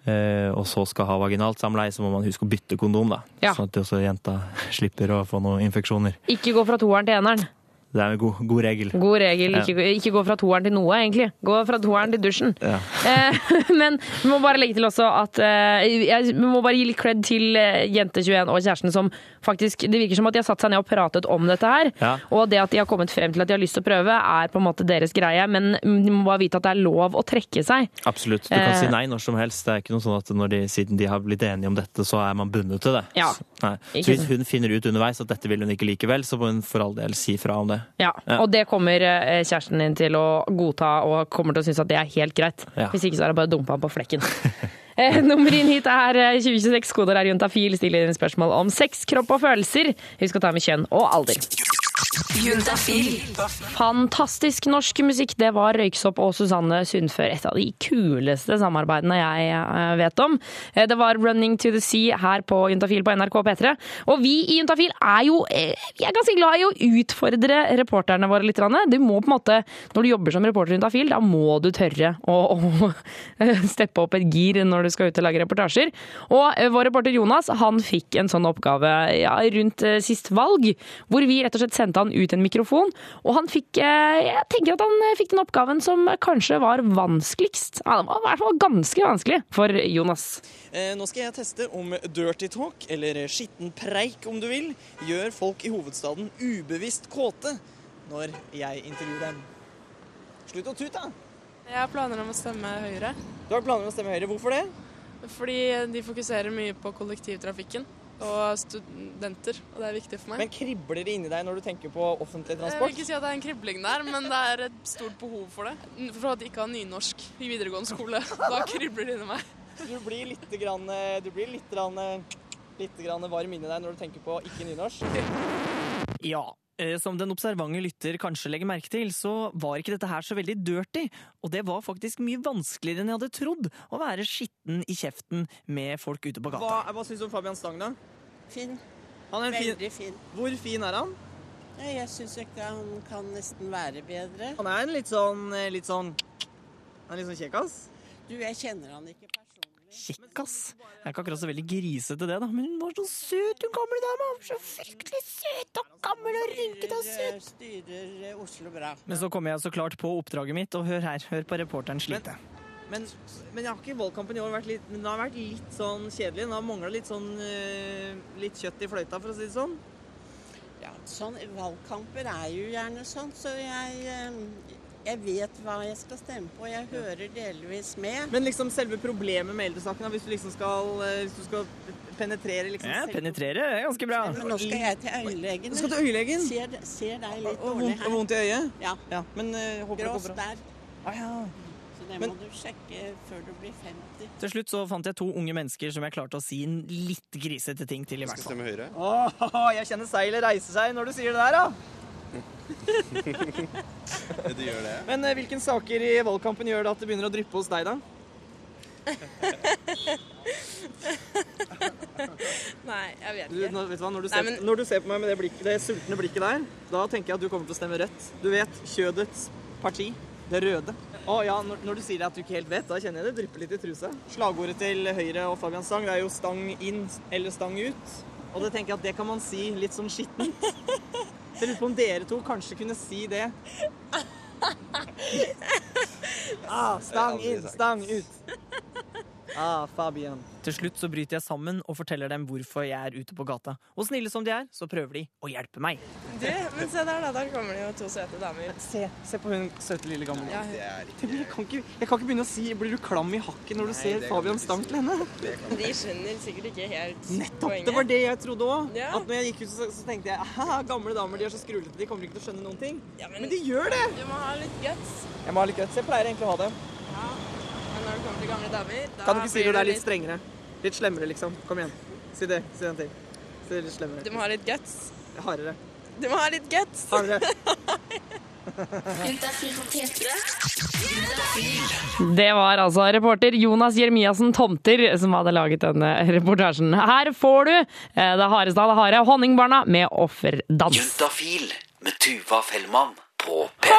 og så skal ha vaginalt samleie, så må man huske å bytte kondom. da. Ja. Sånn at også jenta slipper å få noen infeksjoner. Ikke gå fra toeren til eneren. Det er en god, god regel. God regel. Ja. Ikke, ikke gå fra toeren til noe, egentlig. Gå fra toeren til dusjen. Ja. Eh, men vi må bare legge til også at eh, jeg vi må bare gi litt cred til eh, Jente21 og kjæresten som faktisk Det virker som at de har satt seg ned og pratet om dette her. Ja. Og det at de har kommet frem til at de har lyst til å prøve, er på en måte deres greie. Men de må bare vite at det er lov å trekke seg. Absolutt. Du kan Eh. si nei når som helst. Det er ikke noe sånn at når de, siden de har blitt enige om dette, så er man bundet til det. Ja. Nei. Så hvis hun finner ut underveis at dette vil hun ikke likevel, så må hun for all del si fra om det. Ja, Ja. Og det kommer eh, kjæresten din til å godta og kommer til å synes at det er helt greit. Ja. Hvis ikke så er det bare å dumpe han på flekken. Eh, Nummer inn hit er eh, 2026. Koder er juntafil. Stiller inn spørsmål om sex, kropp og følelser. Husk å ta med kjønn og alder. Fantastisk norsk musikk. Det var Røyksopp og Susanne Sundfør. Et av de kuleste samarbeidene jeg eh, vet om. Eh, Det var Running to the Sea her på Juntafil på NRK P3. Og vi i Juntafil er jo eh, vi er ganske glad i å utfordre reporterne våre litt. Du må på en måte, Når du jobber som reporter i Juntafil, da må du tørre å, å steppe opp et gir når du skal ut og lage reportasjer. Og vår reporter Jonas han fikk en sånn oppgave ja, rundt sist valg, hvor vi rett og slett sendte han ut en mikrofon. Og han fikk eh, Jeg tenker at han eh, fikk den oppgaven som kanskje var vanskeligst. Ja, det var i hvert fall ganske vanskelig for Jonas. Eh, Nå skal jeg teste om dirty talk, eller skitten preik om du vil, gjør folk i hovedstaden ubevisst kåte når jeg intervjuer dem. Slutt å tute, da! Jeg har planer om å stemme Høyre. Du har planer om å stemme Høyre. Hvorfor det? Fordi de fokuserer mye på kollektivtrafikken. Og studenter, og det er viktig for meg. Men kribler det inni deg når du tenker på offentlig transport? Jeg vil ikke si at det er en kribling der, men det er et stort behov for det. For at jeg ikke har nynorsk i videregående skole. Da kribler det inni meg. Du blir litt, grann, du blir litt, grann, litt grann varm inni deg når du tenker på ikke nynorsk. Ja, som den observante lytter kanskje legger merke til, så var ikke dette her så veldig dirty. Og det var faktisk mye vanskeligere enn jeg hadde trodd, å være skitten i kjeften med folk ute på gata. Hva, hva syns du om Fabian Stang, da? Fin. Han er fin. Veldig fin. Hvor fin er han? Jeg syns ikke han kan nesten være bedre. Han er en litt sånn eh, litt sånn Han er litt sånn kjekkas. Du, jeg kjenner han ikke personlig. Kjekkas. Jeg er ikke akkurat så veldig grisete det, da, men hun var så søt, hun gamle dama. Så fryktelig søt og gammel og rynkete og søt. Styrer, eh, Oslo bra. Men så kommer jeg så klart på oppdraget mitt, og hør her, hør på reporteren slite. Men, men jeg har ikke valgkampen i år vært litt, men den har vært litt sånn kjedelig. Den har mangla litt sånn eh, litt kjøtt i fløyta, for å si det sånn. Ja, sånn, valgkamper er jo gjerne sånn, så jeg, eh, jeg vet hva jeg skal stemme på. Jeg hører delvis med. Men liksom selve problemet med eldresaken, da, hvis du liksom skal, eh, hvis du skal penetrere liksom Ja, penetrere er ganske bra. Men nå skal jeg til øyelegen. Du skal til øyelegen? Ser, ser deg litt Og dårlig her. og vondt i øyet? Ja. ja. Men uh, håper det Grås går bra. der. Ah, ja. Så det Men- må du sjekke før du blir 50. Til slutt så fant jeg to unge mennesker som jeg klarte å si en litt grisete ting til, i hvert fall. Høyre. Åh, jeg kjenner seilet reise seg når du sier det der, da. Du gjør det? Men eh, hvilke saker i valgkampen gjør det at det begynner å dryppe hos deg, da? Nei, jeg vet Du, ikke. når, vet du hva, når, du Nei, ser, men- når du ser på meg med det, blikket, det sultne blikket der, da tenker jeg at du kommer til å stemme rødt. Du vet, kjødets parti. Det røde. Å ja, når, når du sier at du ikke helt vet, da kjenner jeg det drypper litt i trusa. Slagordet til Høyre og Fabian Stang det er jo 'stang inn eller stang ut'. Og det tenker jeg at det kan man si litt sånn skittent. Jeg lurer på om dere to kanskje kunne si det. Ah, stang inn, stang ut. Ah, Fabian. Til slutt så bryter jeg sammen og forteller dem hvorfor jeg er ute på gata. Og snille som de er, så prøver de å hjelpe meg. Du, men se der, da. Der kommer det jo to søte damer. Se, se på hun søte lille gamle. Ja, Jeg kan, ikke, jeg kan ikke begynne å si 'blir du klam i hakket' når du Nei, ser Fabian Stang til henne. De skjønner sikkert ikke helt Nettopp! poenget. Det var det jeg trodde òg. Ja. At når jeg gikk ut, så, så tenkte jeg aha, gamle damer de er så skrullete, de kommer ikke til å skjønne noen ting. Ja, men, de gjør det! Du må ha litt guts. Jeg må ha litt guts. Jeg pleier egentlig å ha det. Ja. Når det kommer til gamle damer, da Kan du ikke si blir når det er litt strengere? Litt slemmere, liksom. Kom igjen. Si det. Si en til. Si det litt slemmere. Du må ha litt guts. Hardere. Du må ha litt guts. Hardere. Juntafil på P3. Det var altså reporter Jonas Jeremiassen Tomter som hadde laget denne reportasjen. Her får du eh, det hardeste av det harde, Honningbarna med offerdans. Juntafil med Tuva Fellmann på P3.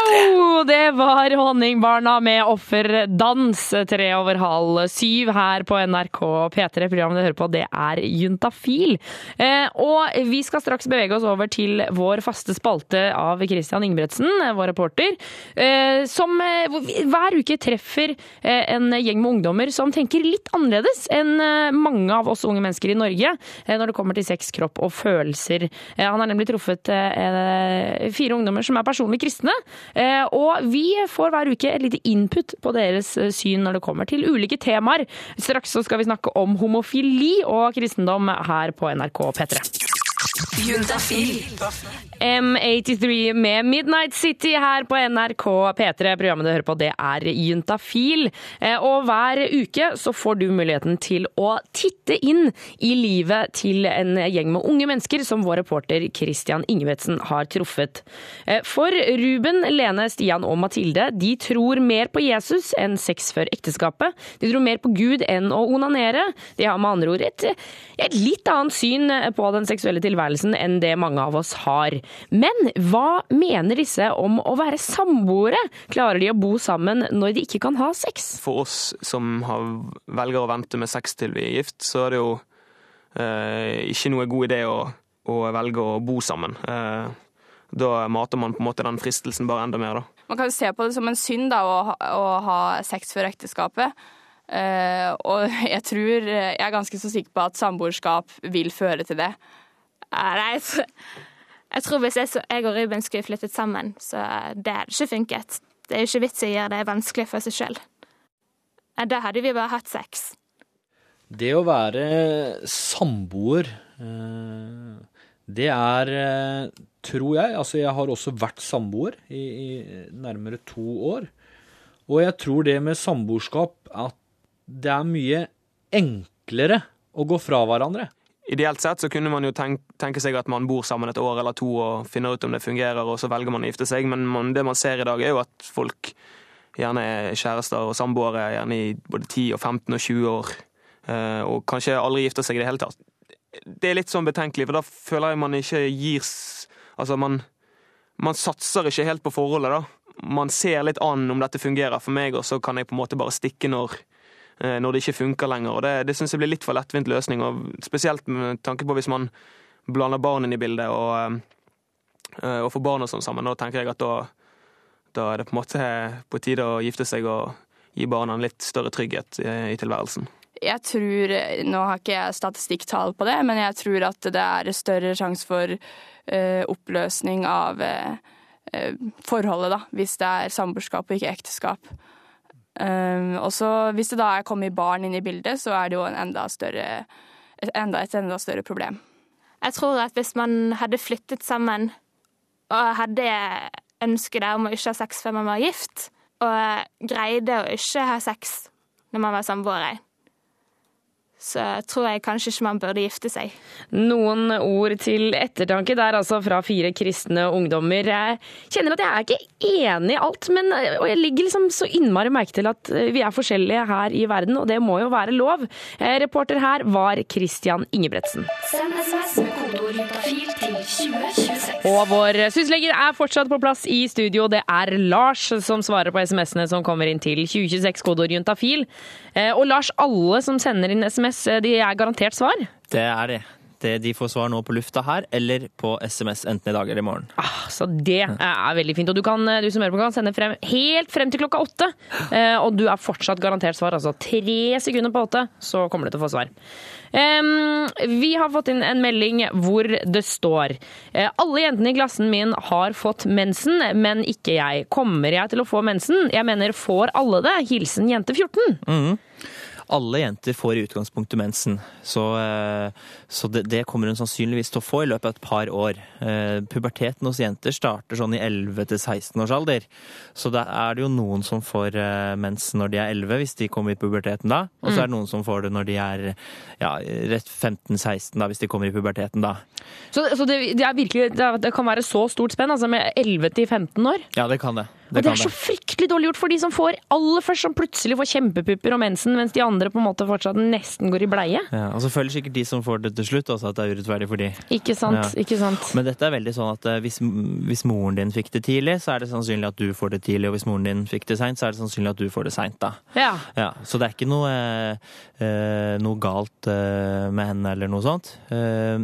Oh, det var Honningbarna med offerdans tre over halv syv her på NRK P3. Programmet du hører på, det er Juntafil. Eh, og vi skal straks bevege oss over til vår faste spalte av Christian Ingebretsen, vår reporter, eh, som eh, hver uke treffer eh, en gjeng med ungdommer som tenker litt annerledes enn eh, mange av oss unge mennesker i Norge eh, når det kommer til sex, kropp og følelser. Han har nemlig truffet fire ungdommer som er personlig kristne. Eh, og vi får hver uke et lite input på deres eh, syn når det kommer til ulike temaer. Straks så skal vi snakke om homofili og kristendom her på NRK P3. Juntafil. M83 med Midnight City her på NRK P3. Programmet du hører på, det er Juntafil. Eh, Og hver uke så får du muligheten til å titte inn i livet til en gjeng med unge mennesker som vår reporter Christian Ingebretsen har truffet. Eh, For Ruben, Lene, Stian og Mathilde de tror mer på Jesus enn sex før ekteskapet. De tror mer på Gud enn å onanere. De har med andre ord et, et litt annet syn på den seksuelle tilværelsen enn det mange av oss har. Men hva mener disse om å være samboere? Klarer de å bo sammen når de ikke kan ha sex? For oss som har, velger å vente med sex til vi er gift, så er det jo eh, ikke noe god idé å, å velge å bo sammen. Eh, da mater man på en måte den fristelsen bare enda mer, da. Man kan jo se på det som en synd da, å, ha, å ha sex før ekteskapet. Uh, og jeg tror Jeg er ganske så sikker på at samboerskap vil føre til det. Nei, jeg, jeg tror hvis jeg, jeg og Ruben skulle flyttet sammen, så det hadde ikke funket. Det er jo ikke vits i å gjøre det vanskelig for seg sjøl. Da hadde vi bare hatt sex. Det å være samboer Eh, Det er, eh, tror jeg Altså, jeg har også vært samboer i, i nærmere to år. Og jeg tror det med samboerskap at det er mye enklere å gå fra hverandre. Ideelt sett så kunne man jo tenk, tenke seg at man bor sammen et år eller to og finner ut om det fungerer, og så velger man å gifte seg, men man, det man ser i dag, er jo at folk gjerne er kjærester og samboere gjerne i både 10 og 15 og 20 år, eh, og kanskje aldri gifter seg i det hele tatt. Det er litt sånn betenkelig, for da føler jeg man ikke gir Altså, man, man satser ikke helt på forholdet, da. Man ser litt an om dette fungerer for meg, og så kan jeg på en måte bare stikke når, når det ikke funker lenger. Og det, det syns jeg blir litt for lettvint løsning, og spesielt med tanke på hvis man blander barn inn i bildet og, eh, og får barn og sånn sammen. Da tenker jeg at da, da er det på en måte på tide å gifte seg og gi barna en litt større trygghet i, i tilværelsen. Jeg tror, Nå har ikke jeg statistikktall på det, men jeg tror at det er større sjanse for uh, oppløsning av eh, eh, forholdet, da, hvis det er samboerskap og ikke ekteskap. Um, og så Hvis det da er kommet barn inn i bildet, så er det jo en enda større, et, enda, et enda større problem. Jeg tror at hvis man hadde flyttet sammen og hadde ønsket der om å ikke ha sex før man var gift, og greide å ikke ha sex når man var samboere, så tror jeg kanskje ikke man burde gifte seg. Noen ord til ettertanke der, altså fra fire kristne ungdommer. Jeg kjenner at jeg er ikke enig i alt, men og jeg legger liksom så innmari merke til at vi er forskjellige her i verden, og det må jo være lov. Eh, Reporter her var Christian Ingebretsen. Send SMS med til 2026. Og vår syslegger er fortsatt på plass i studio. Det er Lars som svarer på SMS-ene som kommer inn til 2026, kodeord juntafil. Eh, Og Lars, alle som sender inn SMS, eh, de er garantert svar? Det er det. det. De får svar nå på lufta her, eller på SMS enten i dag eller i morgen. Så det er veldig fint. Og du, kan, du som hører på kan sende frem helt frem til klokka åtte. Eh, Og du er fortsatt garantert svar. Altså tre sekunder på åtte, så kommer du til å få svar. Um, vi har fått inn en melding hvor det står eh, Alle jentene i klassen min har fått mensen, men ikke jeg. Kommer jeg til å få mensen? Jeg mener, får alle det? Hilsen jente 14. Mhm. Alle jenter får i utgangspunktet mensen, så, eh, så det, det kommer hun sannsynligvis til å få i løpet av et par år. Eh, Puberteten hos jenter starter sånn i 11-16 års alder, så da er det jo noen som får eh, mensen når de er 11, hvis de kommer i puberteten da, og så Mm. er det noen som får det når de er ja, rett 15-16 da, hvis de kommer i puberteten da. Så, så det, det, er virkelig, det, det kan være så stort spenn, altså med 11 til 15 år. Ja, det kan det. Og det er så fryktelig dårlig gjort for de som får aller først, som plutselig får kjempepupper og mensen, mens de andre på en måte fortsatt nesten går i bleie. Ja, og så føler sikkert de som får det til slutt også at det er urettferdig for de. Ikke sant, Ja. ikke sant. Men dette er veldig sånn at eh, hvis, hvis moren din fikk det tidlig, så er det sannsynlig at du får det tidlig, og hvis moren din fikk det seint, så er det sannsynlig at du får det seint, da. Ja. Ja, så det er ikke noe, eh, eh, noe galt eh, med henne eller noe sånt. Eh,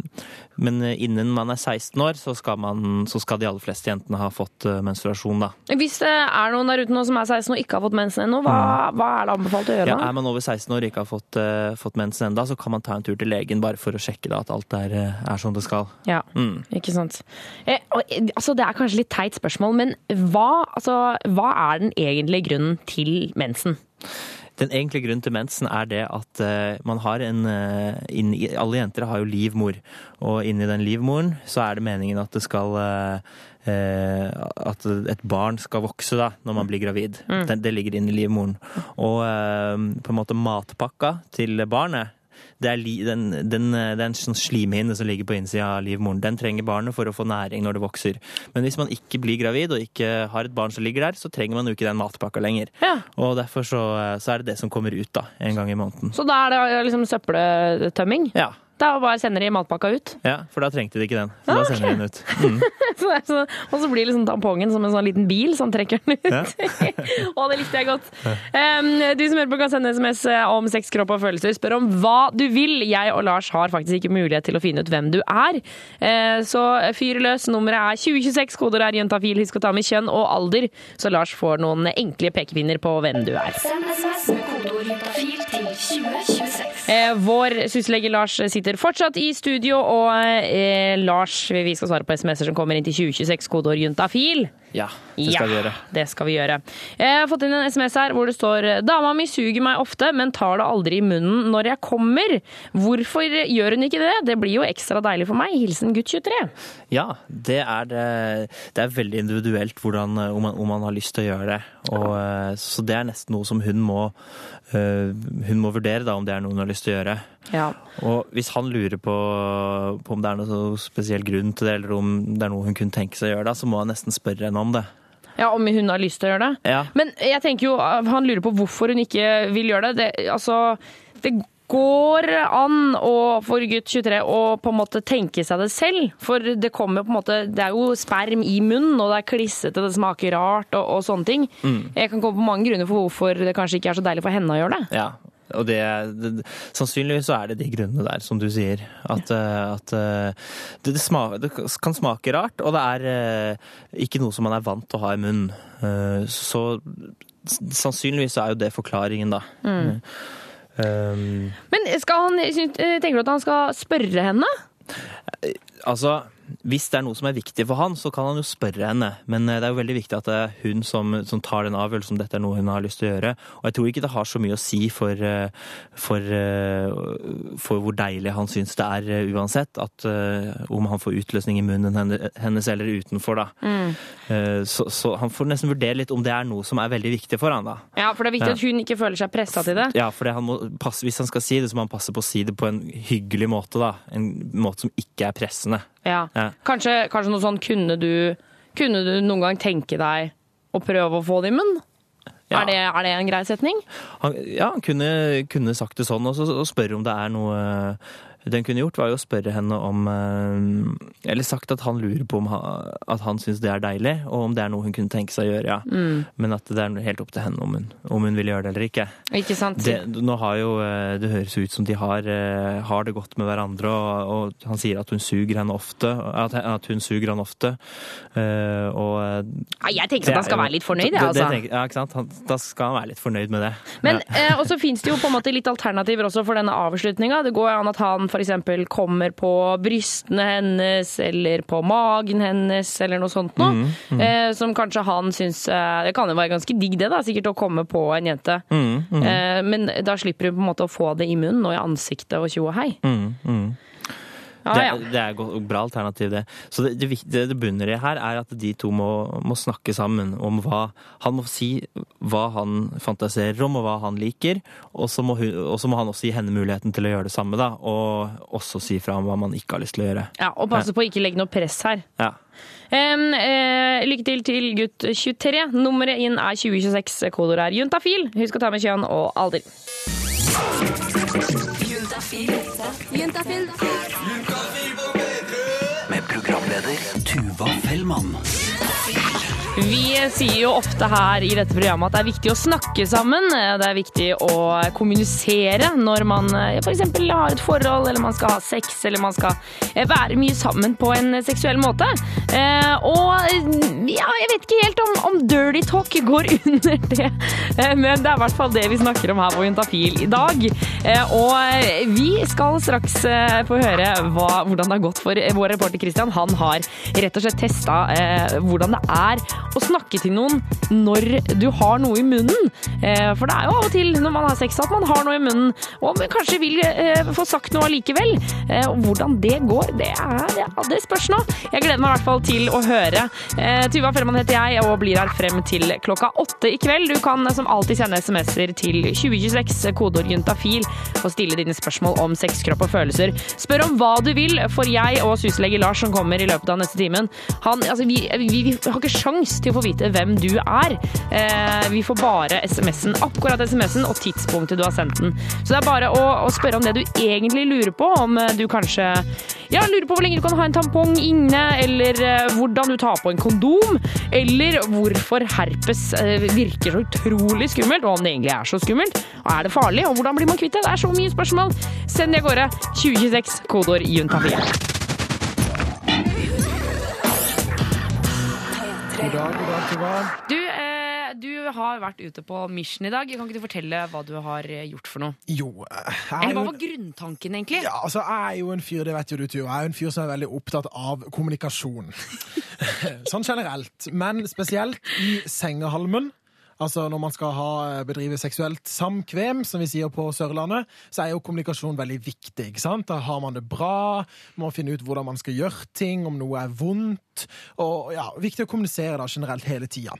men innen man er 16 år, så skal, man, så skal de aller fleste jentene ha fått eh, menstruasjon, da. Hvis det er noen der ute nå som er 16 og ikke har fått mensen ennå, hva, hva er det anbefalt å gjøre da? Ja, er man over 16 år og ikke har fått, uh, fått mensen enda, så kan man ta en tur til legen bare for å sjekke da, at alt er, eh, er som det skal. Ja, Mm. ikke sant. Eh, og, eh, altså, det er kanskje litt teit spørsmål, men hva, altså, hva er den egentlige grunnen til mensen? Den egentlige grunnen til mensen er det at man har en inn, Alle jenter har jo livmor, og inni den livmoren så er det meningen at det skal At et barn skal vokse da, når man blir gravid. Mm. Det, det ligger i livmoren. Og eh, på en måte matpakka til barnet det er, li, den, den, det er en sånn slimhinne som ligger på innsida av livmoren. Den trenger barnet for å få næring når det vokser. Men hvis man ikke blir gravid og ikke har et barn som ligger der, så trenger man jo ikke den matpakka lenger. Og derfor så, så er det det som kommer ut da, en gang i måneden. Så da er det eh, liksom søppeltømming? Ja. Da bare sender de matpakka ut? Ja, for da trengte de ikke den. Så Ah, da sender de den ut. Mm. så det er sånn, og så blir liksom tampongen som en sånn liten bil som trekker den ut. Ja. Å, det likte jeg godt. Um, du som hører på kan sende SMS om sex, kropp og følelser. Spør om hva du vil. Jeg og Lars har faktisk ikke mulighet til å finne ut hvem du er. Uh, Så fyr løs. Nummeret er 2026. Koder er jentafil, Husk å ta med kjønn og alder, så Lars får noen enkle pekepinner på hvem du er. Send SMS med kodord jentafil til 2026. Uh, Vår syslege Lars sitter fortsatt i studio, og eh, Lars, vi skal svare på SMS-er som kommer inn til 2026, kodeord juntafil. Ja, det skal vi gjøre. det skal vi gjøre. Jeg har fått inn en SMS her hvor det står Dama mi suger meg ofte, men tar det aldri i munnen når jeg kommer. Hvorfor gjør hun ikke det? Det blir jo ekstra deilig for meg. Hilsen gutt 23. Ja, det er, det, det er veldig individuelt hvordan, om, man, om man har lyst til å gjøre det. Og, eh, så det er nesten noe som hun må, eh, hun må vurdere, da, om det er noe hun har lyst til å gjøre. Ja. Og hvis han lurer på, på om det er noe spesiell grunn til det, eller om det er noe hun kunne tenke seg å gjøre, da, så må han nesten spørre henne om det. Ja, Om hun har lyst til å gjøre det? Ja. Men jeg tenker jo, han lurer på hvorfor hun ikke vil gjøre det. det altså, det går an å, for gutt 23 å på en måte tenke seg det selv. For det kommer på en måte, det er jo sperm i munnen, og det er klissete, det smaker rart og, og sånne ting. Mm. Jeg kan komme på mange grunner for hvorfor det kanskje ikke er så deilig for henne å gjøre det. Ja, og det, det, sannsynligvis så er det de grunnene der, som du sier. At, ja. at eh, det, det, sma, det kan smake rart, og det er eh, ikke noe som man er vant til å ha i munnen. Eh, Så sannsynligvis så er jo det forklaringen, da. Mm. Um, Men skal han, eh, tenker du at han skal spørre henne? Altså, hvis det er noe som er viktig for han, så kan han jo spørre henne. Men eh, det er jo veldig viktig at det er hun som, som tar den avgjørelsen om dette er noe hun har lyst til å gjøre. Og jeg tror ikke det har så mye å si for, eh, for, eh, for hvor deilig han syns det er eh, uansett. At eh, om han får utløsning i munnen hennes eller utenfor, da. Mm. Eh, Så, så han får nesten vurdere litt om det er noe som er veldig viktig for han, da. Ja, for det er viktig Ja. at hun ikke føler seg pressa til det. Ja, for det han må passe, hvis han skal si det, så må han passe på å si det på en hyggelig måte, da. En måte som ikke er pressende. Ja. Ja. Kanskje, kanskje noe sånn kunne du, kunne du noen gang tenke deg å prøve å få det i munnen? Ja. Er, det, er det en grei setning? Han, ja, han kunne, kunne sagt det sånn, og, så, og spørre om det er noe Det han kunne gjort, var jo å spørre henne om eh, Eller sagt at han lurer på om han, at han syns det er deilig, og om det er noe hun kunne tenke seg å gjøre, ja. Mm. Men at det er helt opp til henne om hun, om hun vil gjøre det eller ikke. Ikke sant? Det, nå har jo, eh, det høres ut som de har, eh, har det godt med hverandre, og, og han sier at hun suger henne ofte. At, at hun suger han ofte. Og jeg tenker at han skal være litt fornøyd, jeg, altså. tenker- ja, ikke sant? Han, da skal han være litt fornøyd med det. Men Ja. eh, Og så fins det jo på en måte litt alternativer også for denne avslutninga. Det går an at han f.eks. kommer på brystene hennes eller på magen hennes eller noe sånt noe. Mm, mm. Eh, som kanskje han syns eh, Det kan jo være ganske digg det, da, sikkert å komme på en jente. Mm, mm. Eh, men da slipper du på en måte å få det i munnen og i ansiktet og tjo og hei. Mm. Ja, det, det er et bra alternativ, det. Så det, det, det, det bunner i her, er at de to må, må snakke sammen om hva Han må si hva han fantaserer om, og hva han liker. Og så må, hun, og så må han også gi henne muligheten til å gjøre det samme, da. Og også si fra om hva man ikke har lyst til å gjøre. Ja, Og passe på å ikke legge noe press her. Ja. Um, uh, lykke til til gutt 23. Nummeret inn er 2026. Kodeord er juntafil. Husk å ta med kjønn og alder. Juntafil. Juntafil. programleder Tuva Fellmann. Vi sier jo ofte her i dette programmet at det er viktig å snakke sammen. Det er viktig å kommunisere når man f.eks. har et forhold, eller man skal ha sex, eller man skal eh, være mye sammen på en seksuell måte. Eh, Og ja, jeg vet ikke helt om, om dirty talk går under det, Eh, men det er i hvert fall det vi snakker om her på Juntafil i dag. Og vi skal straks få høre hva, hvordan det har gått for vår reporter Christian. Han har rett og slett testa hvordan det er å snakke til noen når du har noe i munnen. Eh, for det er jo av og til når man har sex at man har noe i munnen, og kanskje vil eh, få sagt noe allikevel. Eh, hvordan det går, det, er, ja, det spørs nå. Jeg gleder meg i hvert fall til å høre. Tuva Fellmann heter jeg og blir her frem til klokka åtte i kveld. Du kan som alltid sende SMS-er til 2026, kodeord juntafil, og stille dine spørsmål om sex, kropp og følelser. Spør om hva du vil, for jeg og syslege Lars som kommer i løpet av neste timen, han, altså, vi, vi, vi har ikke sjans til å få vite hvem du er. Eh, vi får bare SMS-en, akkurat SMS-en og tidspunktet du har sendt den. Så det er bare å, å spørre om det du egentlig lurer på, om eh, du kanskje ja, lurer på hvor lenge du kan ha en tampong inne, eller eh, hvordan du tar på en kondom, eller hvorfor herpes virker så utrolig skummelt, og om det egentlig er så skummelt, og er det farlig, og hvordan blir man kvitt det? Det er så mye spørsmål. Send de av gårde. 2026, kodeord juntafil. God dag, god dag, Tuva. Du, eh, du har vært ute på mission i dag. Kan ikke du fortelle hva du har eh, gjort for noe? Jo, jeg er Eller hva var grunntanken, egentlig? Ja, altså, jeg er jo en fyr, det vet jo du, Tuva. Jeg er en fyr som er veldig opptatt av kommunikasjon. sånn generelt. Men spesielt i sengehalmen. Altså Når man skal ha, bedrive seksuelt samkvem, som vi sier på Sørlandet, så er jo kommunikasjon veldig viktig. ikke sant? Da har man det bra, må finne ut hvordan man skal gjøre ting, om noe er vondt. og ja, Viktig å kommunisere da generelt hele tida.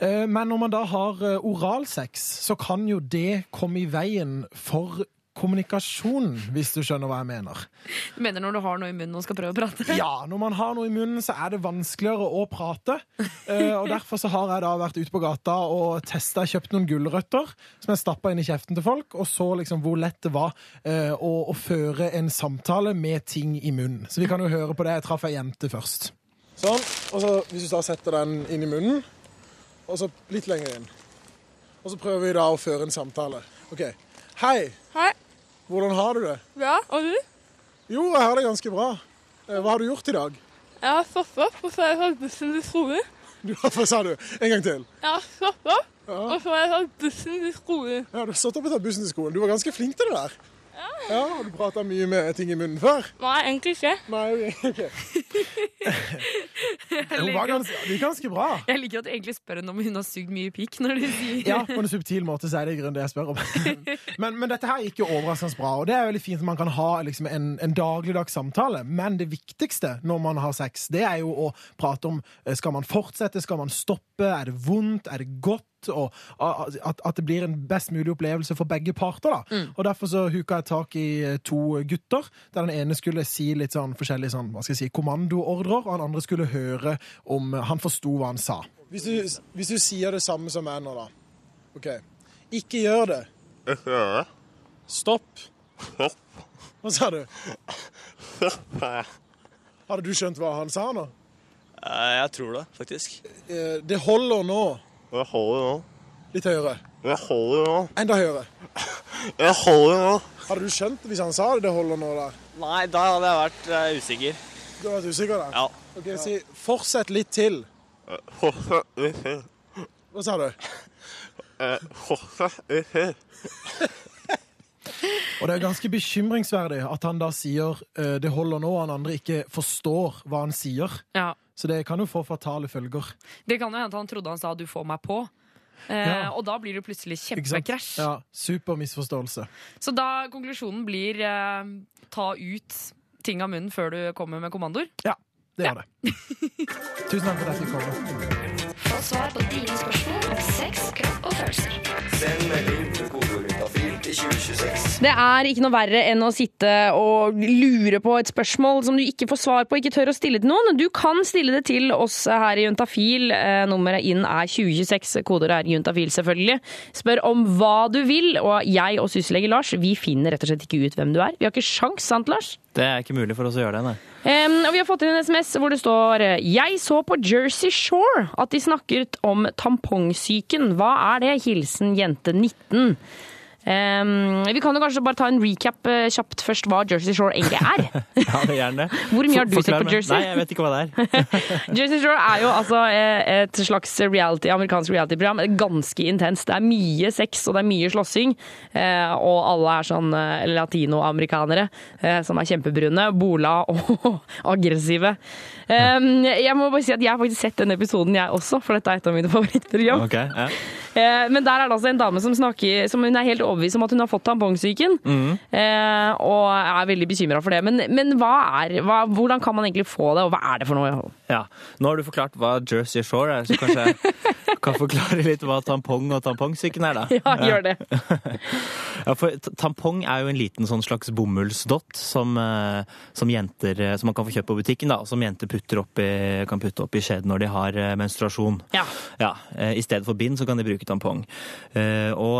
Eh, Men når man da har eh, oralsex, så kan jo det komme i veien for kommunikasjon, hvis du skjønner hva jeg mener. Du mener når du har noe i munnen og skal prøve å prate? Ja, når man har noe i munnen, så er det vanskeligere å prate. Eh, og Derfor så har jeg da vært ute på gata og testa, kjøpt noen gulrøtter som jeg stappa inn i kjeften til folk, og så liksom hvor lett det var eh, å, å føre en samtale med ting i munnen. Så vi kan jo høre på det. Jeg traff ei jente først. Sånn. Og så hvis du da setter den inn i munnen, og så litt lenger inn. Og så prøver vi da å føre en samtale. OK. Hei. Hei. Hvordan har du det? Bra. Og du? Jo, jeg har det ganske bra. Eh, Hva har du gjort i dag? Jeg har stått opp, og så har jeg tatt bussen til skolen. Du, Hva sa du? En gang til. Jeg har stått opp, og så har jeg tatt bussen til skolen. Ja, Du har stått opp og tatt bussen til skolen. Du var ganske flink til det der. Ja, Har du prata mye med ting i munnen før? Nei, egentlig ikke. Nei, okay. Hun var ganske, det gikk ganske bra. Jeg liker at du egentlig spør henne om hun har sugd mye pikk. når du sier Ja, på en subtil måte så er det i grunnen det jeg spør om. Men, men dette her gikk jo overraskende bra, og det er veldig fint at man kan ha liksom, en, en dagligdags samtale. Men det viktigste når man har sex, det er jo å prate om eh, skal man fortsette, skal man stoppe, er det vondt, er det godt? Og at, at det blir en best mulig opplevelse for begge parter. da. Mm. Og Derfor så huka jeg tak i eh, to gutter, der den ene skulle si litt sånn forskjellige sånn, hva skal jeg si, kommandoordrer, og den andre skulle høre om han forsto hva han sa. Hvis du, hvis du sier det samme som meg nå, da. OK. Ikke gjør det. Ikke gjør det. Stopp. Hva sa du? Hadde du skjønt hva han sa nå? Jeg tror det, faktisk. Eh, Det holder nå. Jeg holder nå. Litt høyere. Jeg holder nå. Enda høyere. Jeg holder nå. Hadde du skjønt det hvis han sa det? Det holder nå der. Nei, da hadde jeg vært eh, usikker. Du har vært usikker der? Ja. Ok, Si 'fortsett litt til'. Fortsett litt til. Hva sa du? Eh, Fortsett litt til. Og det er ganske bekymringsverdig at han da sier eh, 'det holder nå', og han andre ikke forstår hva han sier. Ja. Så det kan jo få fatale følger. Det kan jo hende han trodde han sa 'du får meg på'. Eh, Ja. Og da blir det plutselig kjempekrasj. Ja, Super misforståelse. Så da konklusjonen blir eh, ta ut ting av munnen før du kommer med kommandoer? Ja, det gjør det. Tusen takk for at jeg fikk komme. Få svar på dine spørsmål om sex, kropp og følelser. Send melding Det er ikke noe verre enn å sitte og lure på et spørsmål som du ikke får svar på, ikke tør å stille til noen. Du kan stille det til oss her i Juntafil. Eh, Nummeret inn er 2026. Koder er Juntafil, selvfølgelig. Spør om hva du vil, og jeg og syslege Lars vi finner rett og slett ikke ut hvem du er. Vi har ikke sjans, sant, Lars? Det er ikke mulig for oss å gjøre det, nei. Um, og vi har fått inn en SMS hvor det står Jeg så på Jersey Shore at de snakket om tampongsyken. Hva er det? Hilsen jente 19. Em, vi kan jo kanskje bare ta en recap uh, kjapt først hva Jersey Shore egentlig er. Ja, det er gjerne. Hvor mye har du sett på. Jersey? Nei, jeg vet ikke hva det er. Jersey Shore er jo altså eh, et slags reality, amerikansk reality-program. Ganske intenst. Det er mye sex og det er mye slåssing. Uh, Og alle er sånn uh, latinoamerikanere som er kjempebrune, bola og aggressive. Um, Jeg må bare si at jeg har faktisk sett den episoden, jeg også, for dette er et av mine favorittprogram. Ok, ja. Eh, Men der er det altså en dame som snakker Som hun er helt overbevist om at hun har fått tampongsyken. Mhm. eh, Og er veldig bekymra for det. Men, men hva er, hva, hvordan kan man egentlig få det, og hva er det for noe? Ja, Nå har du forklart hva Jersey Shore er, så kanskje jeg kan forklare litt hva tampong og tampongsyken er, da. Ja, gjør det. Ja, for tampong er jo en liten sånn slags bomullsdott som, eh, som jenter eh, som man kan få kjøpt på butikken, da, som jenter putter oppi, kan putte opp i skjeden når de har eh, menstruasjon. Ja. Ja, I stedet for bind så kan de bruke tampong. Og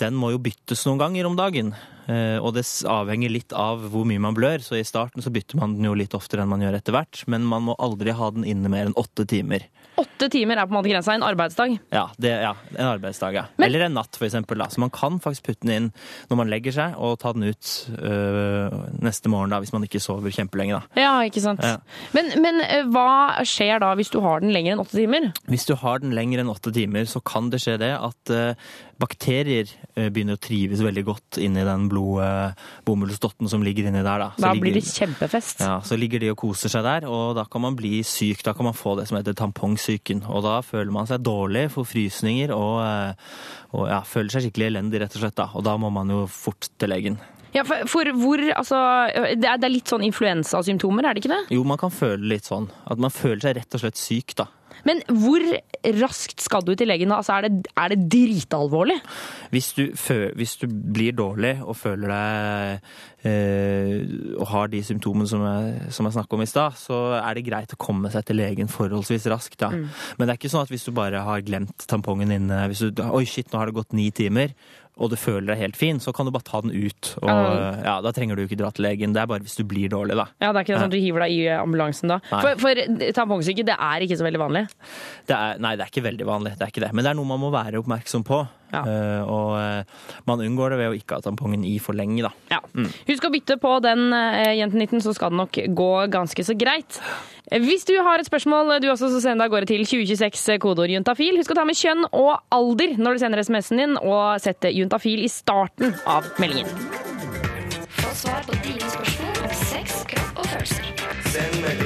den må jo byttes noen ganger om dagen. Eh, Og det avhenger litt av hvor mye man blør, så i starten så bytter man den jo litt oftere enn man gjør etter hvert. Men man må aldri ha den inne mer enn åtte timer. Åtte timer er på en måte grensa. En arbeidsdag. Ja, det, ja en arbeidsdag, ja. Eller en natt, for eksempel. Da. Så man kan faktisk putte den inn når man legger seg, og ta den ut øh, neste morgen, da, hvis man ikke sover kjempelenge. Da. Ja, ikke sant. Ja. Men, men eh, hva skjer da hvis du har den lenger enn åtte timer? Hvis du har den lenger enn åtte timer, så kan det skje det at eh, bakterier eh, begynner å trives veldig godt inni den blodbomullsdotten som ligger inni der. Da, Så Da ligger- blir det kjempefest. Ja, Så ligger de og koser seg der, og da kan man bli syk. Da kan man få det som heter tampongsyken. Og da føler man seg dårlig, får frysninger og, eh, og ja, føler seg skikkelig elendig, rett og slett. da. Og da må man jo fort til legen. Ja, for, for hvor, altså, det, er, det er litt sånn influensasymptomer, er det ikke det? Jo, man kan føle litt sånn. At man føler seg rett og slett syk, da. Men hvor raskt skal du til legen? Altså, er, det, er det dritalvorlig? Hvis du, hvis du blir dårlig og føler deg eh, og har de symptomene som jeg, som jeg snakket om i stad, så er det greit å komme seg til legen forholdsvis raskt. Da. Mm. Men det er ikke sånn at hvis du bare har glemt tampongen inne hvis du, Oi, shit, nå har det gått ni timer. Og du føler deg helt fin, så kan du bare ta den ut. Og Ja. ja, Da trenger du ikke dra til legen. Det er bare hvis du blir dårlig, da. Ja, Det er ikke sånn at du hiver deg i ambulansen da. Nei. For, for tampongsyke det er ikke så veldig vanlig. Det er, nei, det er ikke veldig vanlig, det er ikke det. Men det er noe man må være oppmerksom på. Eh, og eh, man unngår det ved å ikke ha tampongen i for lenge, da. Ja. Mm. Husk å bytte på den eh, jenten 19, så skal det nok gå ganske så greit. Hvis du har et spørsmål, du også, så send det av gårde til 2026 kodeord juntafil. Husk å ta med kjønn og alder når du sender SMS-en din, og sette juntafil i starten av meldingen. Få svar på dine spørsmål om sex, kropp og følelser. Send melding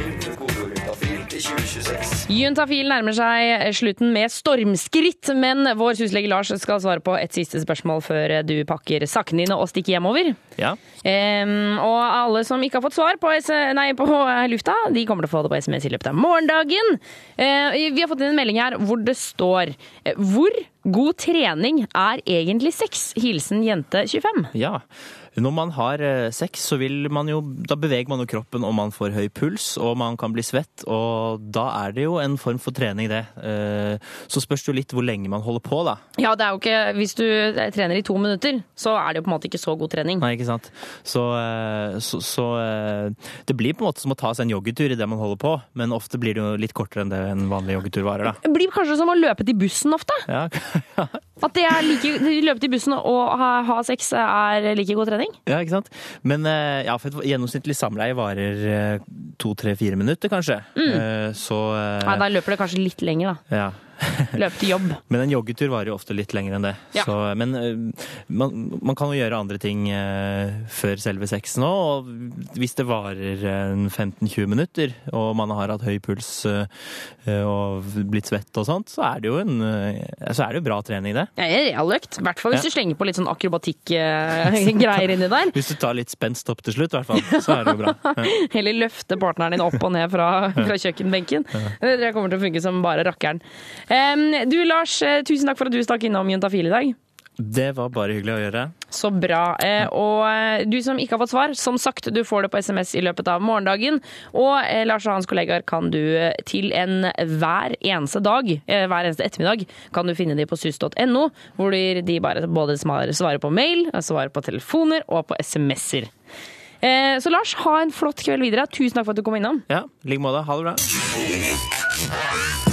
Juntafil nærmer seg slutten med stormskritt, men vår huslege Lars skal svare på et siste spørsmål før du pakker sakene dine og stikker hjemover. Ja. Um, og alle som ikke har fått svar på, nei, på lufta, de kommer til å få det på SMS i løpet av morgendagen. Uh, vi har fått inn en melding her hvor det står Hvor god trening er egentlig sex? Hilsen jente 25. Ja. Når man har eh, sex, så vil man jo Da beveger man jo kroppen, og man får høy puls, og man kan bli svett, og da er det jo en form for trening, det. Eh, Så spørs det jo litt hvor lenge man holder på, da. Ja, det er jo ikke Hvis du eh, trener i to minutter, så er det jo på en måte ikke så god trening. Nei, ikke sant. Så, så, så det blir på en måte som å ta seg en joggetur i det man holder på, men ofte blir det jo litt kortere enn det en vanlig joggetur varer, da. Det blir kanskje som å løpe til bussen ofte. Ja, At det er like, løpe til bussen og ha, ha sex er like god trening. Ja, ikke sant? Men eh, ja, for et gjennomsnittlig samleie varer eh, to, tre, fire minutter, kanskje. Mm. Eh, Så Nei, da løper det kanskje litt lenger, da. ja. Løpe til jobb. Men en joggetur varer jo ofte litt lenger enn det. Ja. Så, men eh, man, man kan jo gjøre andre ting eh, før selve sexen òg. Og hvis det varer 15-20 minutter, og man har hatt høy puls eh, og blitt svett og sånt, så er det jo en eh, så er det jo bra trening, det. Ja, real økt. I hvert fall hvis Ja. du slenger på litt sånn akrobatikk-greier inni der. Hvis du tar litt spenst opp til slutt, i hvert fall, så er det jo bra. Ja. Eller løfte partneren din opp og ned fra, fra kjøkkenbenken. Det kommer til å funke som bare rakkeren. Du Lars, eh, tusen takk for at du stakk innom Juntafil i dag. Det var bare hyggelig å gjøre. Så bra. Eh, og eh, du som ikke har fått svar, som sagt, du får det på SMS i løpet av morgendagen. Og Lars og hans kollegaer kan du til en hver eneste dag, hver eneste ettermiddag, kan du finne de på sus.no, hvor de bare både svarer svarer på mail, svarer på telefoner og på SMS-er. Så Lars, ha en flott kveld videre. Tusen takk for at du kom innom. Ja, i like måte. Ha det bra.